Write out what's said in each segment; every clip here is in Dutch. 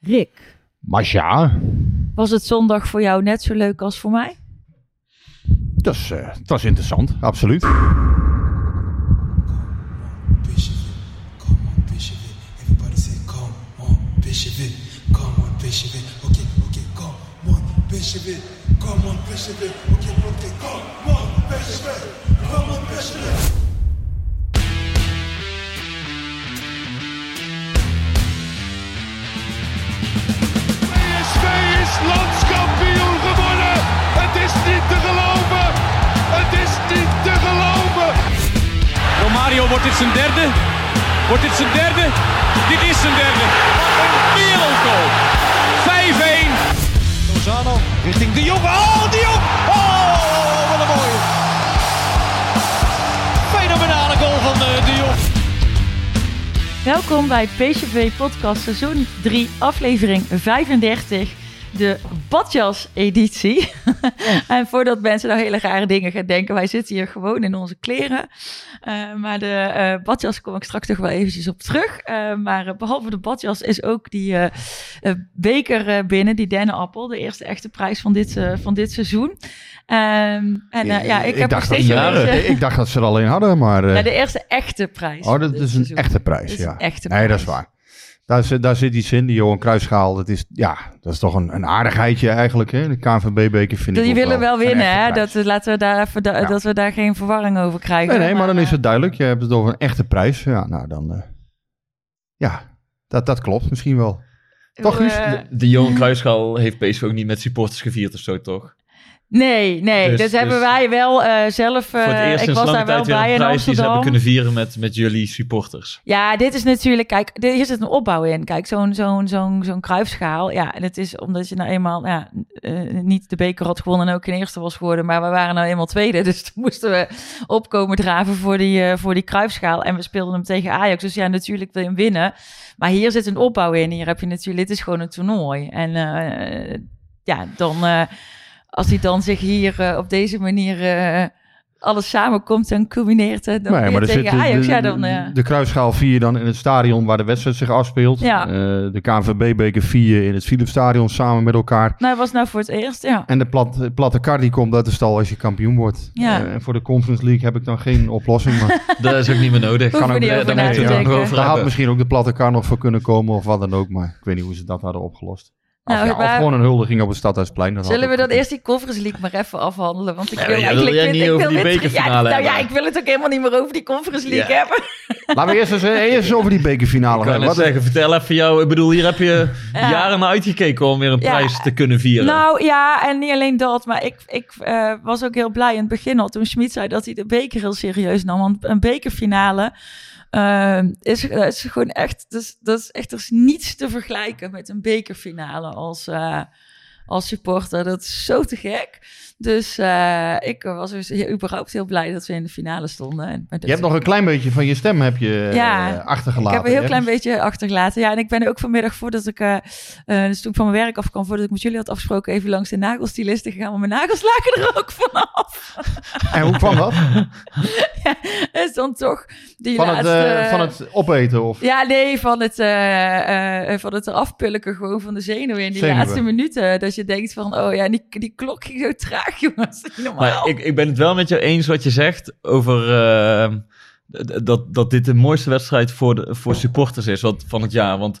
Rick, Maar ja, was het zondag voor jou net zo leuk als voor mij? dat is, eh, was interessant, absoluut. Come on, come on, landskampioen geworden. Het is niet te geloven. Het is niet te geloven. Romario, wordt dit zijn derde? Wordt dit zijn derde? Dit is zijn derde. Wat een wereldgoal. 5-1. Lozano richting De Jong. Oh, De Jong. Oh, wat een mooie. Fenomenale goal van eh, De Jong. Welkom bij PCV Podcast seizoen 3, aflevering 35, de badjas-editie. en voordat mensen nou hele rare dingen gaan denken, wij zitten hier gewoon in onze kleren. Eh, maar de eh, badjas kom ik straks nog wel eventjes op terug. Eh, maar eh, behalve de badjas is ook die beker binnen, die dennenappel, de eerste echte prijs van dit, van dit seizoen. Ehm, en ja, ik, heb nog steeds ik dacht dat ze er alleen hadden, maar... Ja, de eerste echte prijs. oh, dat is een seizoen. echte prijs, ja. een echte Nee, dat is prijs. waar. Daar, zit- daar zit iets in, die Johan Cruijffschaal. Dat is, ja, dat is toch een, een aardigheidje eigenlijk, hè? De KNVB-beker vind ik Die willen wel winnen, hè? Dat, laten we daar even, da- Ja. dat we daar geen verwarring over krijgen. Nee, nee, maar dan is eh, het duidelijk. Je hebt het over een echte prijs. Ja, nou dan... eh, ja, dat, dat klopt misschien wel. Toch, eh, De Johan Cruijffschaal heeft PSV ook niet met supporters gevierd of zo, toch? Nee, nee, Dus- dat hebben dus- wij wel eh, zelf. Voor het eerst ik was daar wel bij een in prijs die ze hebben Amsterdam. kunnen vieren met, met jullie supporters. Ja, dit is natuurlijk, kijk, hier zit een opbouw in. Kijk, zo'n zo'n zo'n zo'n kruifschaal. Ja, en het is omdat je nou eenmaal ja, eh, niet de beker had gewonnen en ook in eerste was geworden. Maar we waren nou eenmaal tweede. Dus toen moesten we opkomen draven voor die, voor die kruifschaal. En we speelden hem tegen Ajax. Dus ja, natuurlijk wil je hem winnen. Maar hier zit een opbouw in. Hier heb je natuurlijk, dit is gewoon een toernooi. En ja, dan, als hij dan zich hier eh, op deze manier eh, alles samenkomt en culmineert. eh, Dan Nee, weer maar er tegen zit Ajax. de, ja, dan, eh, de Kruisschaal 4 dan in het stadion waar de wedstrijd zich afspeelt. Ja. Eh, de KNVB-beker 4 in het Philipsstadion samen met elkaar. Nou, dat was nou voor het eerst, ja. En de plat, platte kar die komt uit de stal als je kampioen wordt. Ja. Eh, en voor de Conference League heb ik dan geen oplossing. Maar Dat is ook niet meer nodig. We ook- niet over daar daar had misschien ook de platte kar nog voor kunnen komen of wat dan ook. Maar ik weet niet hoe ze dat hadden opgelost. Of, Nou, ja, of gewoon een huldiging op het Stadhuisplein. dat Zullen we dan eerst die Conference League maar even afhandelen? Want ik Ja, wil wil eigenlijk... niet ik over wil die bekerfinale ja, Nou ik wil het ook helemaal niet meer over die Conference League Ja. hebben. Laten we eerst eens, eh, eerst over die bekerfinale net Wat- zeggen, vertel even jou. Ik bedoel, hier heb je Ja. jaren naar uitgekeken om weer een Ja. prijs te kunnen vieren. Nou ja, en niet alleen dat, maar ik, ik eh, was ook heel blij in het begin al toen Schmid zei dat hij de beker heel serieus nam. Want een bekerfinale eh, is, dat is gewoon echt, is, dat is echt, er niets te vergelijken met een bekerfinale als, eh, als supporter. Dat is zo te gek. Dus eh, ik was dus heel- überhaupt heel blij dat we in de finale stonden. En, Je hebt nog een klein beetje van je stem heb je, Ja, eh, achtergelaten. Ik heb een heel klein beetje achtergelaten. Ja, en ik ben ook vanmiddag voordat ik, eh, eh, dus toen ik van mijn werk afkwam, voordat ik met jullie had afgesproken, even langs de nagelstylisten gegaan, maar mijn nagels lagen er ook vanaf. En hoe kwam dat? ja, is dan toch die Van het, laatste... van het opeten? Of? Ja, nee, van het, van het eraf gewoon van de zenuwen in die Zenuwen. laatste minuten. Dat je denkt van, oh ja, die, die klok ging zo traag, jongens. Maar ik, ik ben het wel met jou eens wat je zegt over eh, dat, dat dit de mooiste wedstrijd voor, de, voor supporters is wat, van het jaar. Want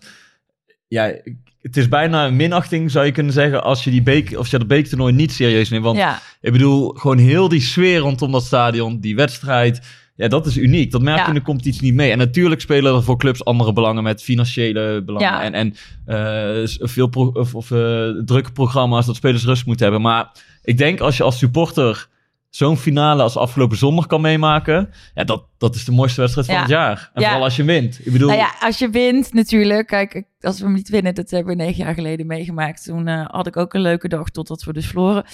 ja, het is bijna een minachting, zou je kunnen zeggen, als je, die beek, als je dat beektoernooi niet serieus neemt. Want ja, ik bedoel, gewoon heel die sfeer rondom dat stadion, die wedstrijd. Ja, dat is uniek. Dat merk je Ja. in de competitie niet mee. En natuurlijk spelen er voor clubs andere belangen met financiële belangen. Ja. En, en eh, veel pro- of, of, eh, drukke programma's dat spelers rust moeten hebben. Maar ik denk als je als supporter zo'n finale als afgelopen zondag kan meemaken. Ja, dat, dat is de mooiste wedstrijd van Ja. het jaar. En Ja. vooral als je wint. Ik bedoel, Nou ja, als je wint natuurlijk. Kijk, als we hem niet winnen, dat hebben we negen jaar geleden meegemaakt. Toen eh, had ik ook een leuke dag totdat we dus verloren.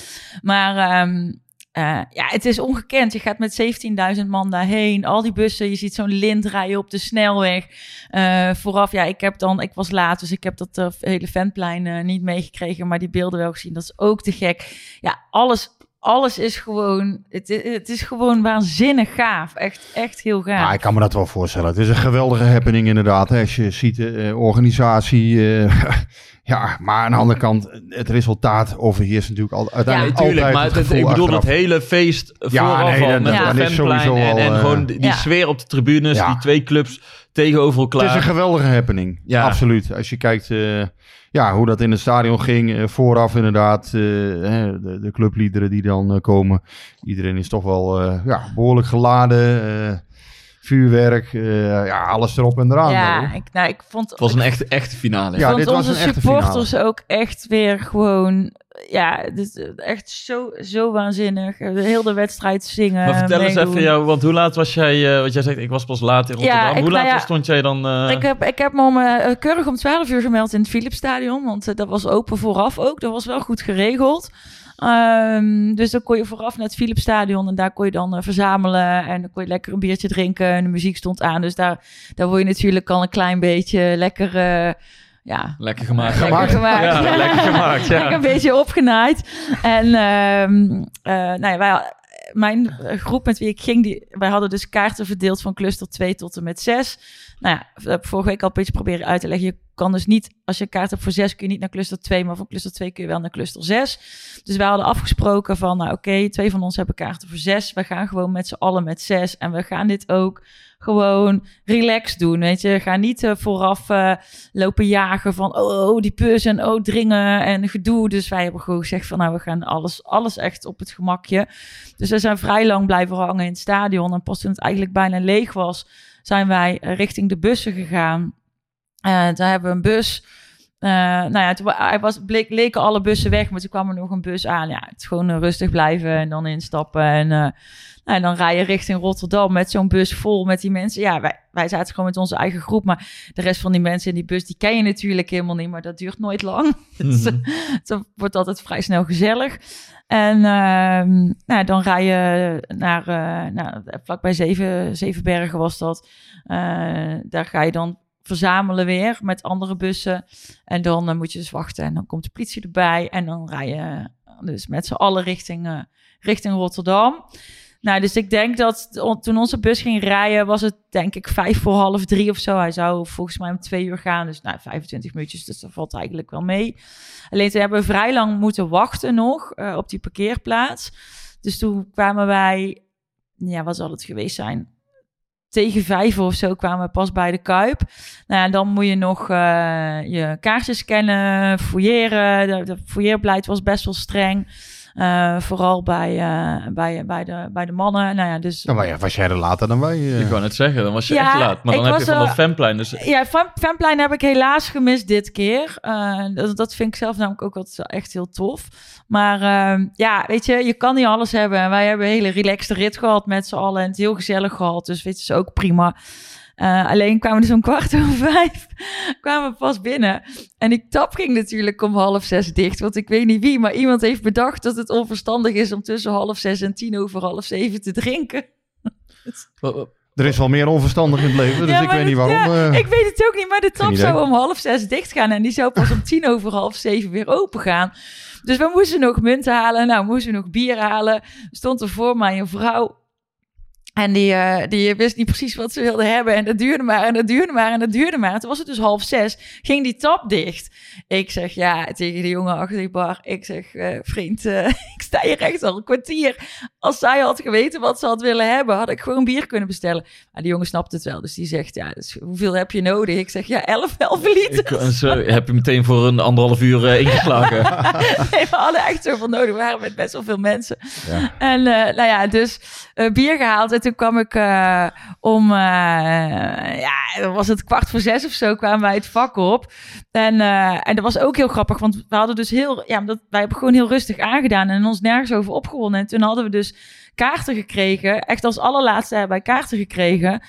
Maar ehm, eh, ja, het is ongekend. Je gaat met 17.000 man daarheen. Al die bussen, je ziet zo'n lint rijden op de snelweg. Eh, vooraf, ja, ik heb dan, ik was laat, dus ik heb dat eh, hele ventplein niet meegekregen. Maar die beelden wel gezien, dat is ook te gek. Ja, alles... Alles is gewoon, het, het is gewoon waanzinnig gaaf. Echt, echt heel gaaf. Ja, ik kan me dat wel voorstellen. Het is een geweldige happening inderdaad. Hè. Als je ziet, eh, organisatie. eh, ja, maar aan de andere kant, het resultaat overheerst natuurlijk al, uiteindelijk Tuurlijk, altijd maar het het- gevoel ik bedoel achteraf. dat hele feest Ja, vooraf nee, al met het is fanplein sowieso en, en al, eh, gewoon die, die Ja. sfeer op de tribunes, Ja. die twee clubs tegenover elkaar. Het is een geweldige happening. Ja. Absoluut. Als je kijkt eh, ja, hoe dat in het stadion ging. eh, vooraf inderdaad. eh, hè, de, de clubliederen die dan eh, komen. Iedereen is toch wel eh, ja, behoorlijk geladen. eh, vuurwerk. eh, ja, alles erop en eraan. ja, ik, nou, ik vond, het was een echte, echte finale. Ja, vond dit was onze een echte supporters ook echt weer gewoon... Ja, is echt zo, zo waanzinnig. De hele wedstrijd zingen, Maar vertel eens even, jou, want hoe laat was jij, eh wat jij zegt, ik was pas laat in Rotterdam. ik- hoe laat nou ja, stond jij dan? eh, Ik heb, ik heb me om, eh, keurig om 12 uur gemeld in het Philipsstadion. Want eh, dat was open vooraf ook. Dat was wel goed geregeld. Ehm, dus dan kon je vooraf naar het Philipsstadion. En daar kon je dan eh, verzamelen. En dan kon je lekker een biertje drinken. En de muziek stond aan. Dus daar, daar word je natuurlijk al een klein beetje lekker... eh, ja, Lekker gemaakt. Lekker gemaakt. Ja, lekker gemaakt, ja. Lekker een beetje opgenaaid. En ehm, eh, nou ja, wij, mijn eh, groep met wie ik ging, die, wij hadden dus kaarten verdeeld van cluster 2 tot en met 6. Nou ja, dat heb ik vorige week al een beetje proberen uit te leggen. Je kan dus niet, als je een kaart hebt voor 6, kun je niet naar cluster 2, maar van cluster 2 kun je wel naar cluster 6. Dus wij hadden afgesproken van, nou oké, twee van ons hebben kaarten voor 6. We gaan gewoon met z'n allen met 6. En we gaan dit ook gewoon relaxed doen, weet je. Ga niet eh, vooraf eh, lopen jagen van, oh, die pus en oh, dringen en gedoe. Dus wij hebben gewoon gezegd van, nou, we gaan alles, alles echt op het gemakje. Dus we zijn vrij lang blijven hangen in het stadion. En pas toen het eigenlijk bijna leeg was, zijn wij eh, richting de bussen gegaan. Eh daar hebben we een bus. Eh, nou ja, toen hij was, bleek, leken alle bussen weg, maar toen kwam er nog een bus aan. Ja, het is gewoon eh, rustig blijven en dan instappen. En, eh, nou, en dan rij je richting Rotterdam met zo'n bus vol met die mensen. Ja, wij, wij zaten gewoon met onze eigen groep, maar de rest van die mensen in die bus, die ken je natuurlijk helemaal niet, maar dat duurt nooit lang. Dus, Mhm. het wordt altijd vrij snel gezellig. En ehm, nou, dan rij je naar, eh nou, vlakbij Zeven, Zevenbergen was dat. Daar ga je dan verzamelen weer met andere bussen. En dan eh, moet je dus wachten en dan komt de politie erbij. En dan rij je eh, dus met z'n allen richting, eh, richting Rotterdam. Nou, dus ik denk dat toen onze bus ging rijden, was het denk ik vijf voor half drie of zo. Hij zou volgens mij om twee uur gaan, dus nou, 25 minuutjes, dus dat valt eigenlijk wel mee. Alleen toen hebben vrij lang moeten wachten nog op die parkeerplaats. Dus toen kwamen wij, ja, wat zal het geweest zijn? Tegen vijf of zo kwamen we pas bij de Kuip. Nou ja, dan moet je nog eh, je kaartjes scannen, fouilleren. De fouilleerbeleid was best wel streng. Eh, vooral bij, eh, bij, bij, de, bij de mannen. Nou ja, dus Dan wa- was jij er later dan wij. eh. Ik wou net zeggen, dan was je Ja, echt laat. Maar dan heb je van dat fanplein. Dus Ja, Van, Fanplein heb ik helaas gemist dit keer. Eh, dat, dat vind ik zelf namelijk ook altijd wel echt heel tof. Maar ehm, ja, weet je, je kan niet alles hebben. En wij hebben een hele relaxte rit gehad met z'n allen. En het heel gezellig gehad. Dus weet je, is ook prima. Eh, alleen kwamen we dus om kwart over vijf kwamen we pas binnen. En die tap ging natuurlijk om half zes dicht. Want ik weet niet wie, maar iemand heeft bedacht dat het onverstandig is om tussen half zes en tien over half zeven te drinken. Er is wel meer onverstandig in het leven, dus Ja, ik weet niet waarom. ja, eh. ik weet het ook niet, maar de tap zou om half zes dicht gaan en die zou pas om tien over half zeven weer open gaan. Dus we moesten nog munten halen, nou moesten we nog bier halen. Stond er voor mij een vrouw en die, eh, die wist niet precies wat ze wilde hebben. En dat duurde maar en dat duurde maar en dat duurde maar. En toen was het dus half zes, ging die tap dicht. Ik zeg ja tegen die jongen achter die bar. Ik zeg, eh, vriend, eh, ik sta hier echt al een kwartier. Als zij had geweten wat ze had willen hebben, had ik gewoon bier kunnen bestellen. Maar die jongen snapt het wel. Dus die zegt, ja, dus hoeveel heb je nodig? Ik zeg, ja, 11, 11 liter. en zo heb je meteen voor een anderhalf uur ingeslagen. Nee, we hadden echt zoveel nodig. We waren met best wel veel mensen. Ja. En nou ja, dus bier gehaald. En toen kwam ik eh, om, eh, ja, was het kwart voor zes of zo, kwamen wij het vak op. En, eh, en dat was ook heel grappig, want we hadden dus heel, ja, dat, wij hebben gewoon heel rustig aangedaan en ons nergens over opgewonden. En toen hadden we dus kaarten gekregen, echt als allerlaatste hebben wij kaarten gekregen.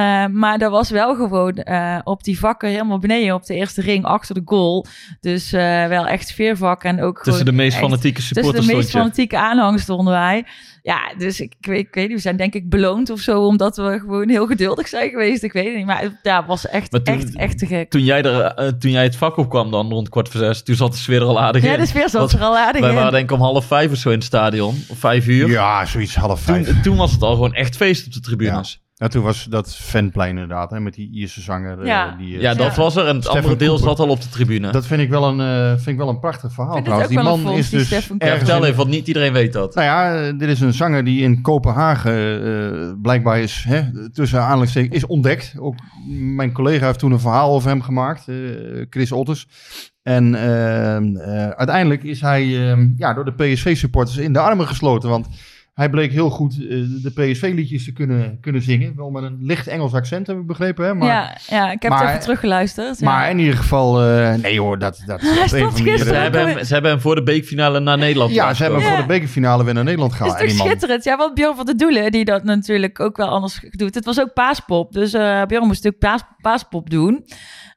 Uh, maar dat was wel gewoon uh, op die vakken helemaal beneden op de eerste ring achter de goal. Dus uh, wel echt sfeervak en ook Tussen de meest fanatieke supporters Tussen de meest fanatieke aanhang stonden wij. Ja, dus ik, ik, weet, ik weet niet, we zijn denk ik beloond of zo, omdat we gewoon heel geduldig zijn geweest. Ik weet het niet, maar het ja, was echt, toen, echt, echt te gek. Toen jij, er, toen jij het vak opkwam dan rond kwart voor zes, toen zat de sfeer er al aardig ja, in. de sfeer zat er al aardig wij in. Wij waren denk ik om half vijf of zo in het stadion, of vijf uur. Ja, zoiets half vijf. Toen, toen was het al gewoon echt feest op de tribunes. Ja. Ja, toen was dat fanplein inderdaad, hè, met die Ierse zanger. Ja, uh, die, uh, ja dat ja. was er. En het andere deel Cooper. zat al op de tribune. Dat vind ik wel een, uh, vind ik wel een prachtig verhaal trouwens. Die wel man een is die dus Stefan Ja, ergens vertel even, want niet iedereen weet dat. Nou ja, eh, dit is een zanger die in Kopenhagen eh, blijkbaar is, hè, tussen aanhalingstekens, is ontdekt. Ook mijn collega heeft toen een verhaal over hem gemaakt, eh, Chris Otters. En eh, eh, uiteindelijk is hij eh, ja, door de PSV-supporters in de armen gesloten. Want hij bleek heel goed eh, de PSV-liedjes te kunnen, kunnen zingen. Wel met een licht Engels accent, heb ik begrepen. Hè? Maar, ja, ja, ik heb maar- het even teruggeluisterd. ja. maar in ieder geval, eh, nee hoor, dat, dat, Ze hebben, hem, ze hebben hem voor de beekfinale naar Nederland Ja, ze hebben komen. voor de bekerfinale weer naar Nederland Het gehaald. is toch schitterend? Ja, want Björn van der Doelen, die dat natuurlijk ook wel anders doet. Het was ook paaspop, dus eh Björn moest natuurlijk paas, paaspop doen.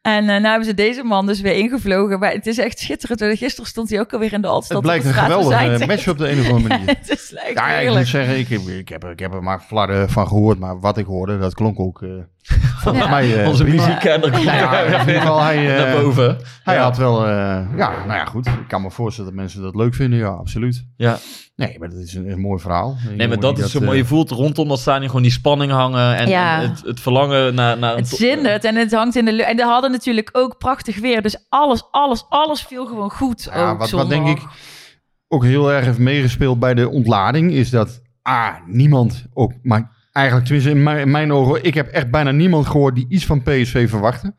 En eh nou hebben ze deze man dus weer ingevlogen. Maar het is echt schitterend. Gisteren stond hij ook alweer in de Altstad. Het blijkt een geweldige zijn. match op de een of andere manier. het is Ja, ik moet zeggen, ik heb, ik, heb, ik heb er maar flarden van gehoord, maar wat ik hoorde, dat klonk ook eh, volgens Ja. mij eh, Onze komt Nou ja, in ieder geval, hij, eh, naar boven. Hij ja. had wel, eh, ja, nou ja, goed. Ik kan me voorstellen dat mensen dat leuk vinden, ja, absoluut. Ja. Nee, maar dat is een, een mooi verhaal. Een Nee, maar dat is zo eh, mooi. Je voelt rondom dat stadion gewoon die spanning hangen. En, Ja. en het, het verlangen naar... naar Het zindert en het hangt in de lucht. En we hadden natuurlijk ook prachtig weer. Dus alles, alles, alles viel gewoon goed. Ja, ook wat, wat denk ik ook heel erg heeft meegespeeld bij de ontlading, is dat A, niemand, ook, maar eigenlijk tenminste in mijn, in mijn ogen, ik heb echt bijna niemand gehoord die iets van PSV verwachtte.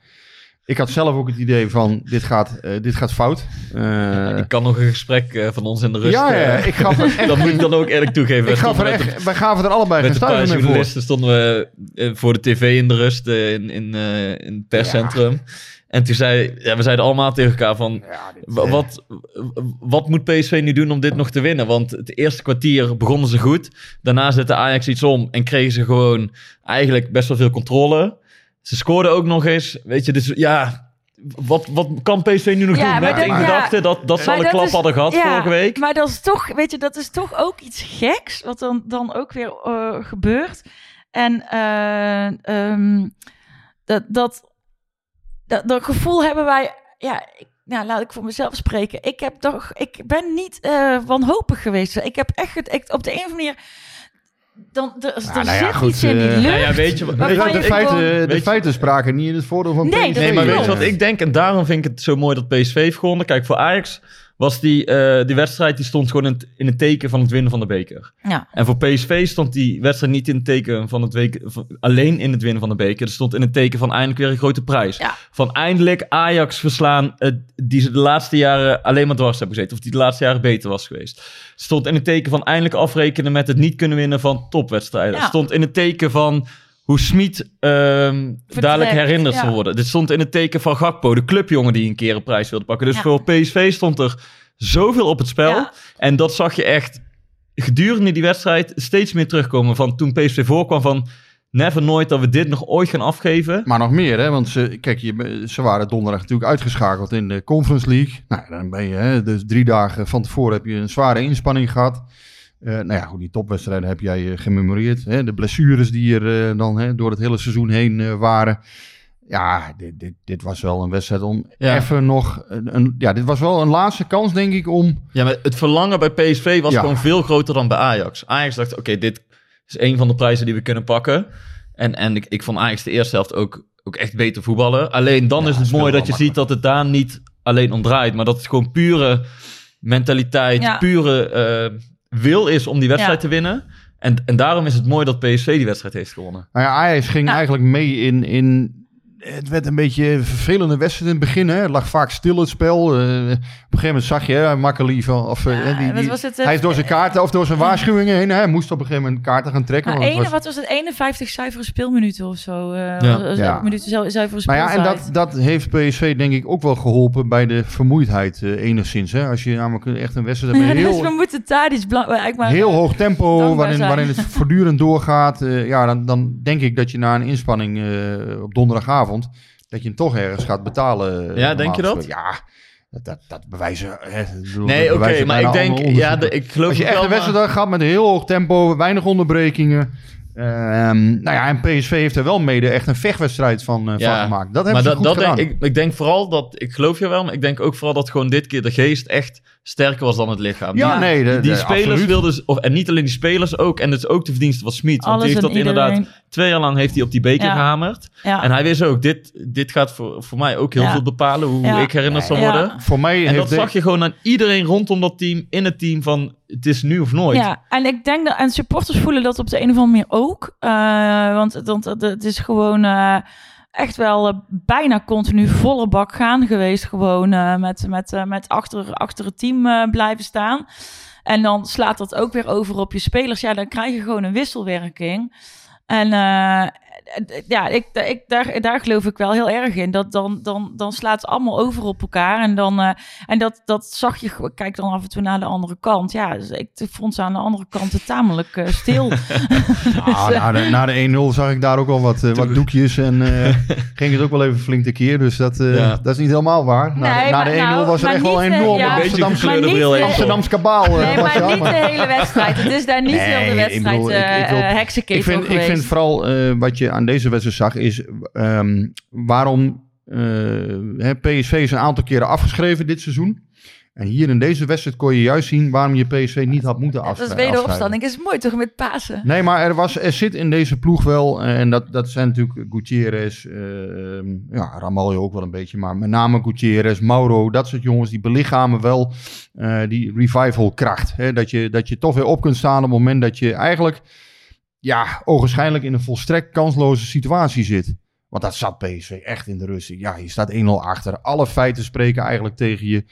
Ik had zelf ook het idee van, dit gaat, eh, dit gaat fout. Eh, Ik kan nog een gesprek eh, van ons in de rust... ja, ja, ik gaf er echt, dat moet ik dan ook eerlijk toegeven. ik We gaf er met wij gaven er allebei Met geen stuiver mee voor. journalisten stonden we voor de tv in de rust in, in, in het perscentrum. En toen zei, ja, we zeiden allemaal tegen elkaar van, dit, wat, wat moet PSV nu doen om dit nog te winnen? Want het eerste kwartier begonnen ze goed. Daarna zette Ajax iets om en kregen ze gewoon eigenlijk best wel veel controle. Ze scoorden ook nog eens. Weet je, dus ja, wat, wat kan PSV nu nog Ja, doen? Met in ja. gedachte dat, dat ze al een klap is- hadden gehad ja, vorige week. Maar dat is toch, weet je, dat is toch ook iets geks. Wat dan, dan ook weer eh, gebeurt. En eh, ehm, dat, dat, dat, dat gevoel hebben wij. Ja, ik, nou, laat ik voor mezelf spreken. Ik heb toch, ik ben niet eh, wanhopig geweest. Ik heb echt, het- ik, op de een of andere manier. Dan, er, er nou ja, zit goed, iets in die lucht. Nou ja, weet je de, waarvan de, je feiten, gewoon- de Weet je- feiten spraken niet in het voordeel van Nee, PSV. dat Nee, maar weet je wat ik denk? En daarom vind ik het zo mooi dat PSV heeft gewonnen. Kijk, voor Ajax was die, eh, die wedstrijd die stond gewoon in het, in het teken van het winnen van de beker. Ja. En voor PSV stond die wedstrijd niet in het teken van het week, alleen in het winnen van de beker. Het stond in het teken van eindelijk weer een grote prijs. Ja. Van eindelijk Ajax verslaan, eh, die ze de laatste jaren alleen maar dwars hebben gezeten. Of die de laatste jaren beter was geweest. Het stond in het teken van eindelijk afrekenen met het niet kunnen winnen van topwedstrijden. Ja. Het stond in het teken van hoe Smit ehm, dadelijk herinnerd ja. zal worden. Dit stond in het teken van Gakpo, de clubjongen die een keer een prijs wilde pakken. Dus Ja. voor PSV stond er zoveel op het spel. Ja. En dat zag je echt gedurende die wedstrijd steeds meer terugkomen. Van toen PSV voorkwam van never nooit dat we dit nog ooit gaan afgeven. Maar nog meer, hè? Want ze, kijk, je, ze waren donderdag natuurlijk uitgeschakeld in de Conference League. Nou, dan ben je, hè, dus drie dagen van tevoren heb je een zware inspanning gehad. Eh, nou ja, goed, die topwedstrijden heb jij eh, gememoreerd. Hè? De blessures die er eh, dan hè, door het hele seizoen heen eh, waren. Ja, dit, dit, dit was wel een wedstrijd om Ja. even nog... Een, een- ja, dit was wel een laatste kans, denk ik, om... Ja, maar het verlangen bij PSV was Ja. gewoon veel groter dan bij Ajax. Ajax dacht, oké, dit is een van de prijzen die we kunnen pakken. En, en ik, ik vond Ajax de eerste helft ook, ook echt beter voetballen. Alleen dan Ja, is het mooi dat je ziet dat het daar niet alleen om draait. Maar dat het gewoon pure mentaliteit, Ja. pure eh, wil is om die wedstrijd Ja. te winnen. En, en daarom is het mooi dat PSV die wedstrijd heeft gewonnen. Nou ja, Ajax ging Ja. eigenlijk mee in, in het werd een beetje een vervelende wedstrijd in het begin. Hè. Het lag vaak stil het spel. Eh, op een gegeven moment zag je Makkeli van... Of, eh, die, het, eh, hij is door zijn kaarten of door zijn waarschuwingen heen. hè. Hij moest op een gegeven moment kaarten gaan trekken. Nou, want het ene, was- wat was het? 51 zuivere speelminuten of zo. eh Ja. Minuten zu- zuivere Maar ja, en dat, dat heeft PSV denk ik ook wel geholpen bij de vermoeidheid eh, enigszins. Hè. Als je namelijk echt een wedstrijd hebt met dus heel, we moeten maar... heel hoog tempo, waarin, waarin het voortdurend doorgaat. eh, ja, dan, dan denk ik dat je na een inspanning eh, op donderdagavond, dat je hem toch ergens gaat betalen. eh, Ja, denk je dat? Ja, dat, dat, bewijzen... Hè, Nee, oké, maar ik denk, ja, de, ik geloof Als je echt een wedstrijd gaat met een heel hoog tempo, weinig onderbrekingen. Ehm, nou ja, en PSV heeft er wel mede echt een vechtwedstrijd van, Ja, van gemaakt. Dat maar hebben ze dat, goed dat gedaan. denk, ik, ik denk vooral dat, ik geloof je wel, maar ik denk ook vooral dat gewoon dit keer de geest echt sterker was dan het lichaam. ja, Die- nee, de, die de- spelers absoluut. wilden, of, en niet alleen die spelers ook, en het is ook de verdienste van Smit. Want die heeft dat inderdaad twee jaar lang heeft hij op die beker Ja. gehamerd. Ja. En hij wist ook, dit, dit gaat voor, voor mij ook heel Ja. veel bepalen hoe Ja. ik herinnerd zal Ja. worden. Voor mij En heeft dat de- zag je gewoon aan iedereen rondom dat team, in het team, van het is nu of nooit. Ja, en ik denk dat en supporters voelen dat op de een of andere manier ook. Eh, want, want het- het is gewoon eh, echt wel eh, bijna continu volle bak gaan geweest. Gewoon eh, met, met, eh, met achter, achter het team blijven staan. En dan slaat dat ook weer over op je spelers. Ja, dan krijg je gewoon een wisselwerking. En ja, ik, ik, daar, daar geloof ik wel heel erg in. Dat dan, dan, dan slaat het allemaal over op elkaar. En, dan, eh, en dat, dat zag je. gewoon- Kijk dan af en toe naar de andere kant. Ja, dus ik vond ze aan de andere kant tamelijk eh, stil. Ah, na de, na de 1-0 zag ik daar ook al wat, eh, wat doekjes en eh, ging het ook wel even flink tekeer. Dus dat, eh, Ja. dat is niet helemaal waar. Na, Nee, de- na maar de 1-0 nou, was er echt wel niet, eh, enorm ja. Amsterdamse, eh, Amsterdamse kabaal. eh, Nee, maar niet de hele wedstrijd. Het is daar niet Nee, heel de ik wedstrijd bedoel, ik- ik wil- eh, eh, ik vind, ik vind vooral eh, wat je aan deze wedstrijd zag is ehm, waarom eh, PSV is een aantal keren afgeschreven dit seizoen. En hier in deze wedstrijd kon je juist zien waarom je PSV niet had moeten dat is afschrijven. wederopstanding. Is mooi toch met Pasen? Nee, maar er, was, er zit in deze ploeg wel, eh, en dat, dat zijn natuurlijk Gutierrez, eh, ja, Ramaljo ook wel een beetje, maar met name Gutierrez, Mauro, dat soort jongens, die belichamen wel eh, die revival kracht. Hè? Dat, je, dat je toch weer op kunt staan op het moment dat je eigenlijk, ja, ogenschijnlijk in een volstrekt kansloze situatie zit. Want dat zat PSV echt in de rust. Ja, je staat 1-0 achter. Alle feiten spreken eigenlijk tegen je.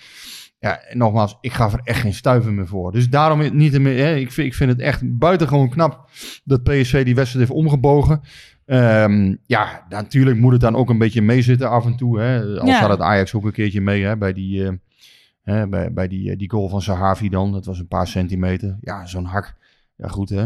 Ja, en nogmaals, ik ga er echt geen stuiver meer voor. Dus daarom niet meer. Hè, ik, vind, ik vind het echt buitengewoon knap dat PSV die wedstrijd heeft omgebogen. Ehm, ja, natuurlijk moet het dan ook een beetje meezitten af en toe. Hè. Al Ja. zat het Ajax ook een keertje mee hè, bij, die, eh, hè, bij, bij die, eh, die goal van Sahavi dan. Dat was een paar centimeter. Ja, zo'n hak. Ja, goed hè. Eh,